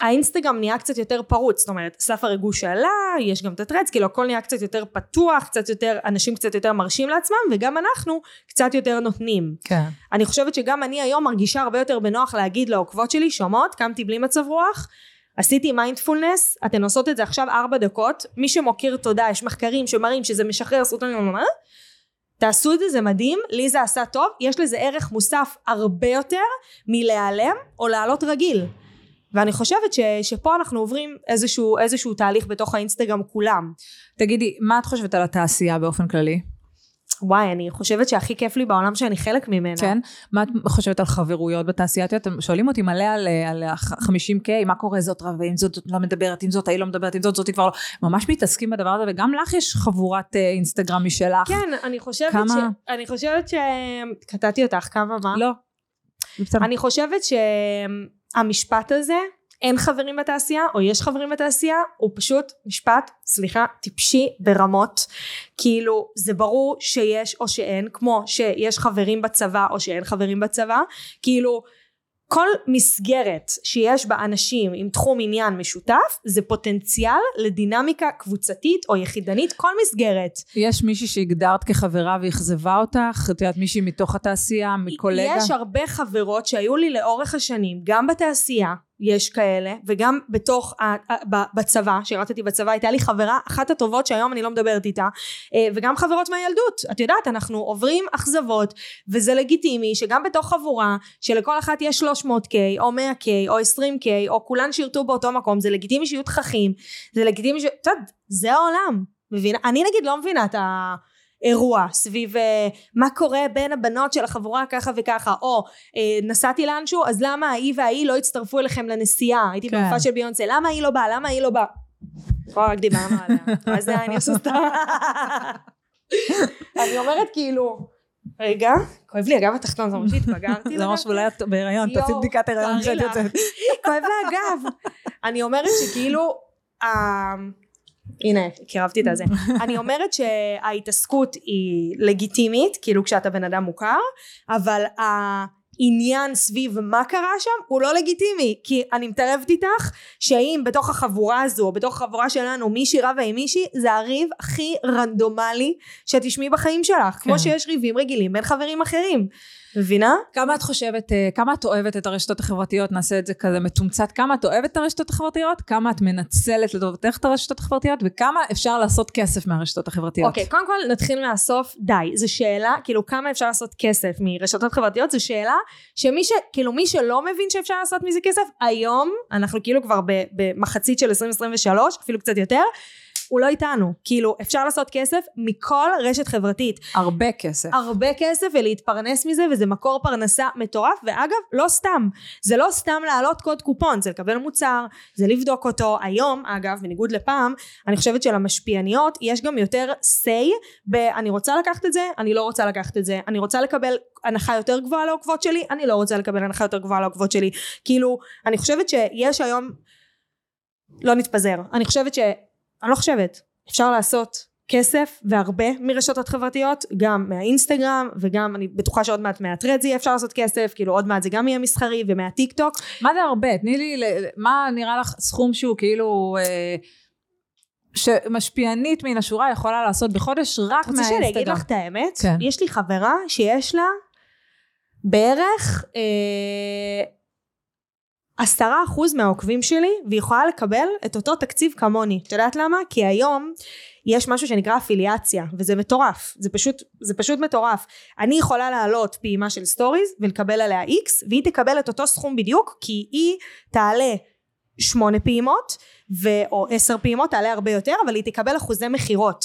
S1: האינסטגרם נהיה קצת יותר פרוץ, זאת אומרת סף הריגוש עלה, יש גם את הטרדס, כאילו הכל נהיה קצת יותר פתוח, קצת יותר, אנשים קצת יותר מרשים לעצמם וגם אנחנו קצת יותר נותנים.
S2: כן.
S1: אני חושבת שגם אני היום מרגישה הרבה יותר בנוח להגיד לעוקבות שלי, שומעות, קמתי בלי מצב רוח, עשיתי מיינדפולנס, אתן עושות את זה עכשיו ארבע דקות, מי שמוקיר תודה, יש מחקרים שמראים שזה משחרר סרטונים, תעשו את זה, זה מדהים, לי זה עשה טוב, יש לזה ערך מוסף הרבה יותר מלהיעלם או לעלות רגיל. ואני חושבת ש, שפה אנחנו עוברים איזשהו, איזשהו תהליך בתוך האינסטגרם כולם.
S2: תגידי, מה את חושבת על התעשייה באופן כללי?
S1: וואי, אני חושבת שהכי כיף לי בעולם שאני חלק ממנה.
S2: כן? מה את חושבת על חברויות בתעשייה? אתם שואלים אותי מלא על, על 50K, מה קורה זאת רבה, אם זאת לא מדברת, אם זאת ההיא לא מדברת, אם זאת זאתי כבר לא... ממש מתעסקים בדבר הזה, וגם לך יש חבורת אה, אינסטגרם משלך.
S1: כן, אני חושבת
S2: כמה...
S1: ש... אני חושבת ש... קטעתי אותך, כמה מה?
S2: לא.
S1: אני חושבת שהמשפט הזה, אין חברים בתעשייה או יש חברים בתעשייה הוא פשוט משפט סליחה טיפשי ברמות. כאילו זה ברור שיש או שאין כמו שיש חברים בצבא או שאין חברים בצבא. כאילו כל מסגרת שיש בה אנשים עם תחום עניין משותף זה פוטנציאל לדינמיקה קבוצתית או יחידנית כל מסגרת.
S2: יש מישהי שהגדרת כחברה ואכזבה אותך? את יודעת מישהי מתוך התעשייה? מקולגה?
S1: יש הרבה חברות שהיו לי לאורך השנים גם בתעשייה יש כאלה וגם בתוך בצבא שירתתי בצבא הייתה לי חברה אחת הטובות שהיום אני לא מדברת איתה אה, וגם חברות מהילדות. את יודעת אנחנו עוברים אכזבות וזה לגיטימי שגם בתוך חבורה שלכל אחת יש 300k או 100k או 20k או כולן שירתו באותו מקום זה לגיטימי שיהיו תככים זה לגיטימי ש... את יודעת זה העולם. מבינה? אני נגיד לא מבינה את ה... אירוע סביב אה, מה קורה בין הבנות של החבורה ככה וככה או אה, נסעתי לאנשהו אז למה ההיא וההיא לא הצטרפו אליכם לנסיעה הייתי כן. במופע של ביונסה למה היא לא באה למה היא לא באה פה רק דיברנו עליה זה אני עושה סתם אני אומרת כאילו רגע, כואב לי הגב התחתון, זה ממש התבגרתי.
S2: זה ממש אולי את בהיריון, תעשי בדיקת הריון
S1: כשאת יוצאת. כואב לה הגב. אני אומרת שכאילו, הנה, קירבתי את הזה. אני אומרת שההתעסקות היא לגיטימית, כאילו כשאתה בן אדם מוכר, אבל העניין סביב מה קרה שם הוא לא לגיטימי, כי אני מתערבת איתך שאם בתוך החבורה הזו, בתוך החבורה שלנו, מישהי רבה עם מישהי, זה הריב הכי רנדומלי שתשמעי בחיים שלך, כן. כמו שיש ריבים רגילים בין חברים אחרים. מבינה?
S2: כמה את חושבת, אה, כמה את אוהבת את הרשתות החברתיות, נעשה את זה כזה מתומצת, כמה את אוהבת את הרשתות החברתיות, כמה את מנצלת לטובתך את הרשתות החברתיות, וכמה אפשר לעשות כסף מהרשתות החברתיות.
S1: אוקיי, okay, קודם כל נתחיל מהסוף, די, זו שאלה, כאילו כמה אפשר לעשות כסף מרשתות חברתיות, זו שאלה שמי ש... כאילו מי שלא מבין שאפשר לעשות מזה כסף, היום, אנחנו כאילו כבר במחצית של 2023, אפילו קצת יותר, הוא לא איתנו. כאילו, אפשר לעשות כסף מכל רשת חברתית.
S2: הרבה כסף.
S1: הרבה כסף ולהתפרנס מזה, וזה מקור פרנסה מטורף, ואגב, לא סתם. זה לא סתם להעלות קוד קופון, זה לקבל מוצר, זה לבדוק אותו. היום, אגב, בניגוד לפעם, אני חושבת שלמשפיעניות יש גם יותר say ב- אני רוצה לקחת את זה, אני לא רוצה לקחת את זה, אני רוצה לקבל הנחה יותר גבוהה לעוקבות שלי, אני לא רוצה לקבל הנחה יותר גבוהה לעוקבות שלי. כאילו, אני חושבת שיש היום... לא נתפזר. אני חושבת ש... אני לא חושבת, אפשר לעשות כסף והרבה מרשתות חברתיות, גם מהאינסטגרם וגם אני בטוחה שעוד מעט מהטרדס יהיה אפשר לעשות כסף, כאילו עוד מעט זה גם יהיה מסחרי ומהטיק טוק.
S2: מה זה הרבה? תני לי, מה נראה לך סכום שהוא כאילו... אה... שמשפיענית מן השורה יכולה לעשות בחודש רק מהאינסטגרם.
S1: רוצה שאני אגיד לך את האמת? כן. יש לי חברה שיש לה בערך אה, עשרה אחוז מהעוקבים שלי והיא יכולה לקבל את אותו תקציב כמוני. את יודעת למה? כי היום יש משהו שנקרא אפיליאציה וזה מטורף. זה פשוט, זה פשוט מטורף. אני יכולה להעלות פעימה של stories ולקבל עליה איקס והיא תקבל את אותו סכום בדיוק כי היא תעלה שמונה פעימות ו, או עשר פעימות תעלה הרבה יותר אבל היא תקבל אחוזי מכירות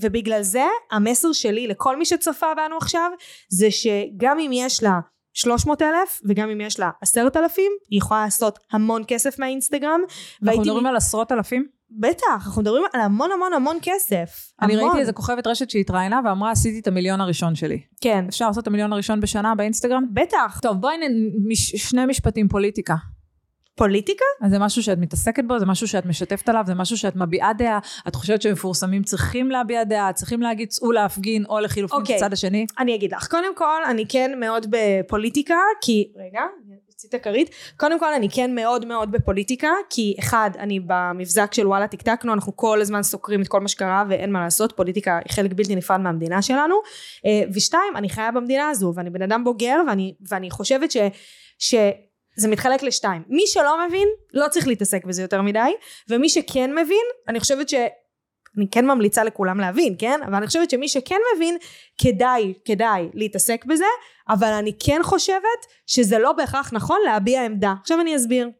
S1: ובגלל זה המסר שלי לכל מי שצופה בנו עכשיו זה שגם אם יש לה 300 אלף וגם אם יש לה 10 אלפים היא יכולה לעשות המון כסף מהאינסטגרם.
S2: אנחנו מדברים על עשרות אלפים?
S1: בטח, אנחנו מדברים על המון המון המון כסף.
S2: אני
S1: המון.
S2: ראיתי איזה כוכבת רשת שהתראיינה ואמרה, עשיתי את המיליון הראשון שלי.
S1: כן.
S2: אפשר לעשות את המיליון הראשון בשנה באינסטגרם?
S1: בטח.
S2: טוב, בואי נ... מש... שני משפטים פוליטיקה.
S1: פוליטיקה?
S2: אז זה משהו שאת מתעסקת בו, זה משהו שאת משתפת עליו, זה משהו שאת מביעה דעה, את חושבת שמפורסמים צריכים להביע דעה, צריכים להגיד צאו להפגין, או לחילופין
S1: אוקיי.
S2: בצד השני?
S1: אני אגיד לך, קודם כל אני כן מאוד בפוליטיקה, כי, רגע, את הכרית, קודם כל אני כן מאוד מאוד בפוליטיקה, כי אחד, אני במבזק של וואלה טקטקנו, אנחנו כל הזמן סוקרים את כל מה שקרה ואין מה לעשות, פוליטיקה היא חלק בלתי נפרד מהמדינה שלנו, אה, ושתיים, אני חיה במדינה הזו, ואני בן אדם בוגר, ואני, ואני חושבת ש... ש זה מתחלק לשתיים. מי שלא מבין, לא צריך להתעסק בזה יותר מדי, ומי שכן מבין, אני חושבת ש... אני כן ממליצה לכולם להבין, כן? אבל אני חושבת שמי שכן מבין, כדאי, כדאי להתעסק בזה, אבל אני כן חושבת שזה לא בהכרח נכון להביע עמדה. עכשיו אני אסביר.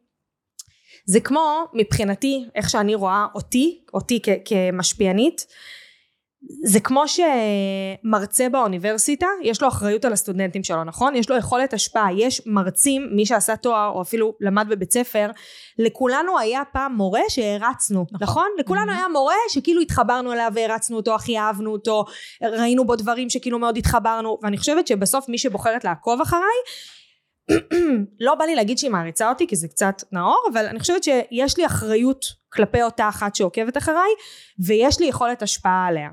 S1: זה כמו, מבחינתי, איך שאני רואה אותי, אותי כ- כמשפיענית, זה כמו שמרצה באוניברסיטה, יש לו אחריות על הסטודנטים שלו, נכון? יש לו יכולת השפעה. יש מרצים, מי שעשה תואר או אפילו למד בבית ספר, לכולנו היה פעם מורה שהערצנו, נכון? נכון? לכולנו
S2: Mhm.
S1: היה מורה שכאילו התחברנו אליו והערצנו אותו, הכי אהבנו אותו, ראינו בו דברים שכאילו מאוד התחברנו, ואני חושבת שבסוף מי שבוחרת לעקוב אחריי, לא בא לי להגיד שהיא מעריצה אותי כי זה קצת נאור אבל אני חושבת שיש לי אחריות כלפי אותה אחת שעוקבת אחריי ויש לי יכולת השפעה עליה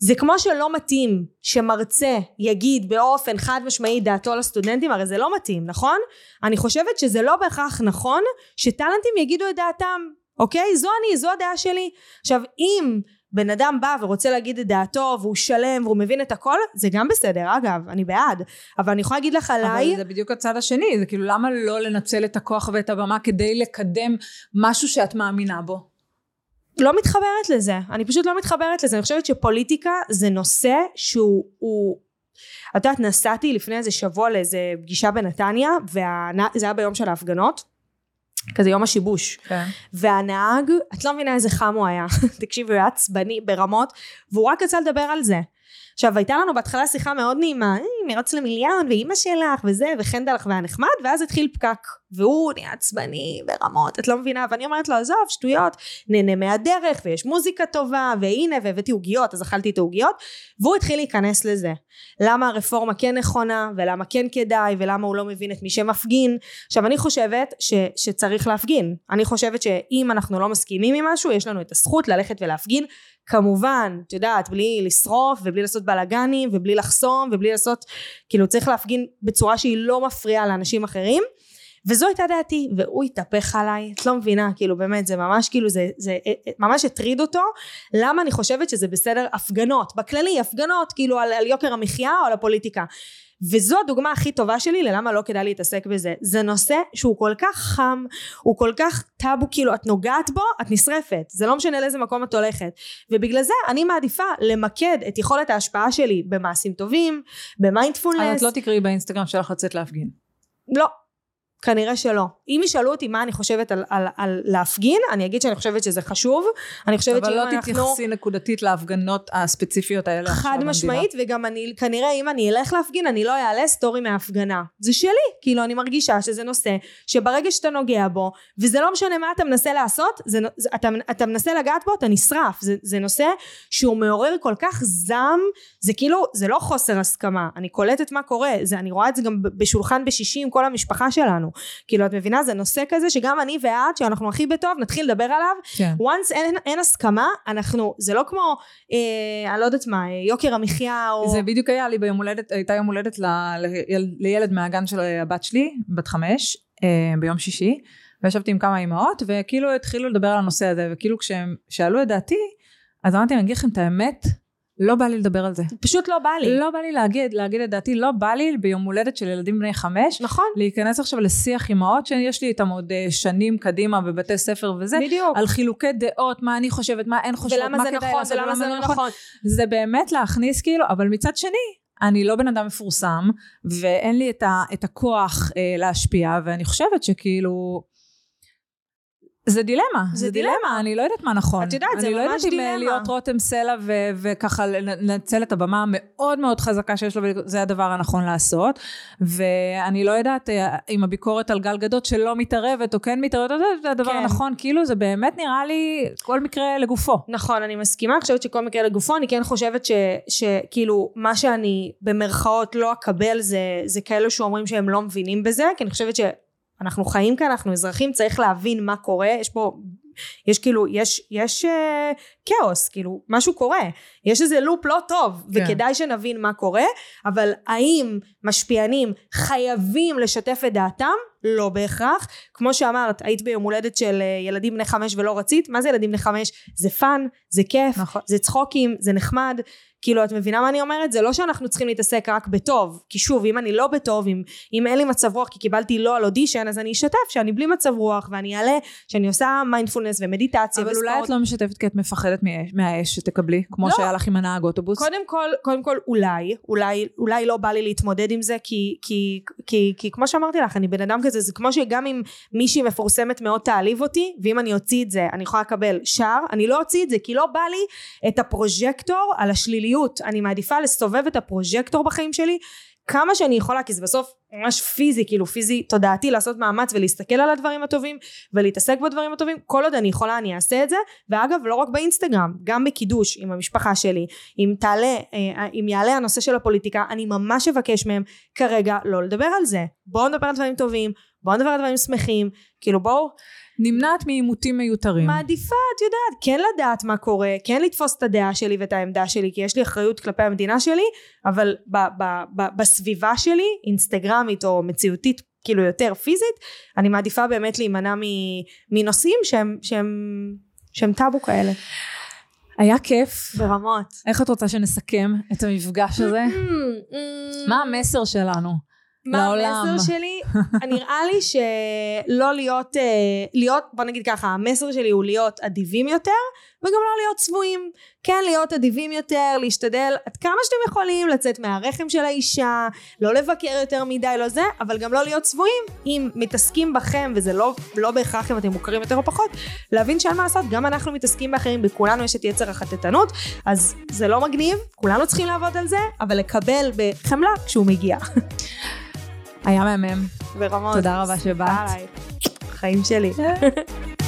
S1: זה כמו שלא מתאים שמרצה יגיד באופן חד משמעי דעתו לסטודנטים הרי זה לא מתאים נכון? אני חושבת שזה לא בהכרח נכון שטאלנטים יגידו את דעתם אוקיי? זו אני זו הדעה שלי עכשיו אם בן אדם בא ורוצה להגיד את דעתו והוא שלם והוא מבין את הכל זה גם בסדר אגב אני בעד. אבל אני יכולה להגיד לך עליי
S2: אבל זה בדיוק הצד השני, זה כאילו למה לא לנצל את הכוח ואת הבמה כדי לקדם משהו שאת מאמינה בו?
S1: לא מתחברת לזה. אני פשוט לא מתחברת לזה. אני חושבת שפוליטיקה זה נושא שהוא הוא את יודעת נסעתי לפני איזה שבוע לאיזה פגישה בנתניה וזה היה ביום של ההפגנות כזה יום השיבוש.
S2: כן.
S1: והנהג את לא מבינה איזה חם הוא היה. תקשיבי הוא היה עצבני ברמות והוא רק רצה לדבר על זה עכשיו הייתה לנו בהתחלה שיחה מאוד נעימה "אה, מרוץ למיליון ואימא שלך וזה וחנדלך והיה נחמד ואז התחיל פקק והוא נהיה עצבני ברמות את לא מבינה ואני אומרת לו עזוב שטויות נהנה מהדרך ויש מוזיקה טובה והנה והבאתי עוגיות אז אכלתי את העוגיות והוא התחיל להיכנס לזה. למה הרפורמה כן נכונה ולמה כן כדאי ולמה הוא לא מבין את מי שמפגין? עכשיו אני חושבת ש, שצריך להפגין. אני חושבת שאם אנחנו לא מסכימים עם משהו יש לנו את הזכות ללכת ולהפגין כמובן את יודעת בלי לשרוף ובלי לעשות בלאגנים ובלי לחסום ובלי לעשות כאילו צריך להפגין בצורה שהיא לא מפריעה לאנשים אחרים. וזו הייתה דעתי והוא התהפך עליי את לא מבינה כאילו באמת זה ממש כאילו זה, זה ממש הטריד אותו. למה אני חושבת שזה בסדר? הפגנות. בכללי הפגנות כאילו על, על יוקר המחיה או על הפוליטיקה וזו הדוגמה הכי טובה שלי ללמה לא כדאי להתעסק בזה. זה נושא שהוא כל כך חם הוא כל כך טאבו כאילו את נוגעת בו את נשרפת. זה לא משנה לאיזה מקום את הולכת. ובגלל זה אני מעדיפה למקד את יכולת ההשפעה שלי במעשים טובים
S2: אז
S1: במיינדפולנס
S2: את לא תקראי באינסטגרם שלך לצאת להפגין.
S1: לא כנראה שלא. אם ישאלו אותי מה אני חושבת על, על, על להפגין, אני אגיד שאני חושבת שזה חשוב. אני חושבת
S2: אבל
S1: שאם
S2: לא
S1: אנחנו...
S2: תתייחסי נקודתית להפגנות הספציפיות האלה.
S1: חד
S2: במדינה.
S1: משמעית, וגם אני, כנראה אם אני אלך להפגין, אני לא אעלה סטורי מההפגנה. זה שלי. כאילו, אני מרגישה שזה נושא שברגע שאתה נוגע בו, וזה לא משנה מה אתה מנסה לעשות, זה, זה, אתה, אתה מנסה לגעת בו, אתה נשרף. זה, זה נושא שהוא מעורר כל כך זעם, זה כאילו, זה לא חוסר הסכמה. אני קולטת מה קורה, זה, אני רואה את זה גם בשולחן בשישי עם כל המשפחה שלנו. כאילו, את מבינה? זה נושא כזה שגם אני ואת, שאנחנו הכי בטוב, נתחיל לדבר עליו,
S2: כן.
S1: once אין, אין הסכמה, אנחנו, זה לא כמו, אה, אני לא יודעת מה, יוקר המחיה או...
S2: זה בדיוק היה לי ביום הולדת, הייתה יום הולדת ל, ל, לילד מהגן של הבת שלי, בת חמש, אה, ביום שישי, וישבתי עם כמה אימהות, וכאילו התחילו לדבר על הנושא הזה, וכאילו כשהם שאלו את דעתי, אז אמרתי, אני אגיד לכם את האמת, לא בא לי לדבר על זה.
S1: פשוט לא בא לי.
S2: לא בא לי להגיד, להגיד את דעתי, לא בא לי ביום הולדת של ילדים בני חמש,
S1: נכון,
S2: להיכנס עכשיו לשיח אימהות שיש לי איתם עוד אה, שנים קדימה בבתי ספר וזה,
S1: בדיוק.
S2: על חילוקי דעות, מה אני חושבת, מה הן חושבות,
S1: ולמה
S2: מה כדאי
S1: נכון,
S2: לעשות
S1: ולמה זה לא נכון.
S2: זה באמת להכניס כאילו, אבל מצד שני, אני לא בן אדם מפורסם, ואין לי את, ה, את הכוח אה, להשפיע, ואני חושבת שכאילו, זה דילמה,
S1: זה
S2: זה דילמה,
S1: דילמה.
S2: אני לא יודעת מה נכון.
S1: את יודעת, זה
S2: אני לא
S1: ממש
S2: יודעת אם אה,
S1: דילמה.
S2: להיות רותם סלע ו- וככה לנצל את הבמה המאוד מאוד חזקה שיש לו, זה הדבר הנכון לעשות. ואני לא יודעת אה, אם הביקורת על גל גדות שלא מתערבת או כן מתערבת, זה הדבר
S1: כן.
S2: הנכון, כאילו זה באמת נראה לי כל מקרה לגופו.
S1: נכון, אני מסכימה, אני חושבת שכל מקרה לגופו, אני כן חושבת ש, שכאילו מה שאני במרכאות לא אקבל זה, זה כאלו שאומרים שהם לא מבינים בזה, כי אני חושבת שאנחנו חיים כאן, אנחנו אזרחים, צריך להבין מה קורה, יש פה, יש כאילו, יש, יש אה, כאוס, כאילו, משהו קורה, יש איזה loop לא טוב,
S2: כן.
S1: וכדאי שנבין מה קורה, אבל האם משפיענים חייבים לשתף את דעתם? לא בהכרח. כמו שאמרת, היית ביום הולדת של אה, ילדים בני חמש ולא רצית, מה זה ילדים בני חמש? זה fun, זה כיף,
S2: נכון.
S1: זה צחוקים, זה נחמד. כאילו, את מבינה מה אני אומרת? זה לא שאנחנו צריכים להתעסק רק בטוב. כי שוב, אם אני לא בטוב, אם, אם אין לי מצב רוח כי קיבלתי לא על אודישן, אז אני אשתף שאני בלי מצב רוח, ואני אעלה שאני עושה מיינדפולנס ומדיטציה
S2: אבל
S1: וספורט.
S2: אולי את לא משתפת כי את מפחדת מהאש שתקבלי, כמו
S1: לא.
S2: שהיה לך עם הנהג אוטובוס.
S1: קודם כל, קודם כל אולי, אולי, אולי לא בא לי להתמודד עם זה כי, כי, כי, כי כמו שאמרתי לך, אני בן אדם כזה, זה כמו שגם אם מישהי מפורסמת מאוד תעליב אותי, ואם אני אוציא את זה, אני יכולה לקבל שער, אני לא אוציא את זה כי לא בא לי את הפרוז'קטור על השליליות, אני מעדיפה לסובב את הפרוז'קטור בחיים שלי כמה שאני יכולה, כי זה בסוף ממש פיזי, כאילו פיזי תודעתי לעשות מאמץ ולהסתכל על הדברים הטובים ולהתעסק בדברים הטובים, כל עוד אני יכולה אני אעשה את זה, ואגב לא רק באינסטגרם, גם בקידוש עם המשפחה שלי, אם תעלה, אה, אם יעלה הנושא של הפוליטיקה, אני ממש אבקש מהם כרגע לא לדבר על זה, בואו נדבר על דברים טובים, בואו נדבר על דברים שמחים, כאילו בואו,
S2: נמנעת מעימותים מיותרים.
S1: מעדיפה, את יודעת, כן לדעת מה קורה, כן לתפוס את הדעה שלי ואת העמדה שלי, כי יש לי אחריות כלפי המדינה שלי, אבל ב- ב- ב- בסביבה שלי, אינסטגרמית או מציאותית, כאילו יותר פיזית, אני מעדיפה באמת להימנע מנושאים שהם, שהם, שהם טאבו כאלה.
S2: היה כיף.
S1: ברמות.
S2: איך את רוצה שנסכם את המפגש הזה? מה המסר שלנו?
S1: מה
S2: לעולם.
S1: המסר שלי? נראה לי שלא להיות, אה, להיות, בוא נגיד ככה, המסר שלי הוא להיות אדיבים יותר, וגם לא להיות צבועים. כן, להיות אדיבים יותר, להשתדל עד כמה שאתם יכולים לצאת מהרחם של האישה, לא לבקר יותר מדי, לא זה, אבל גם לא להיות צבועים. אם מתעסקים בכם, וזה לא, לא בהכרח אם אתם מוכרים יותר או פחות, להבין שאין מה לעשות, גם אנחנו מתעסקים באחרים, בכולנו יש את יצר החטטנות, אז זה לא מגניב, כולנו צריכים לעבוד על זה, אבל לקבל בחמלה כשהוא מגיע.
S2: היה מהמם.
S1: ברמות.
S2: תודה רבה שבאת.
S1: חיים שלי.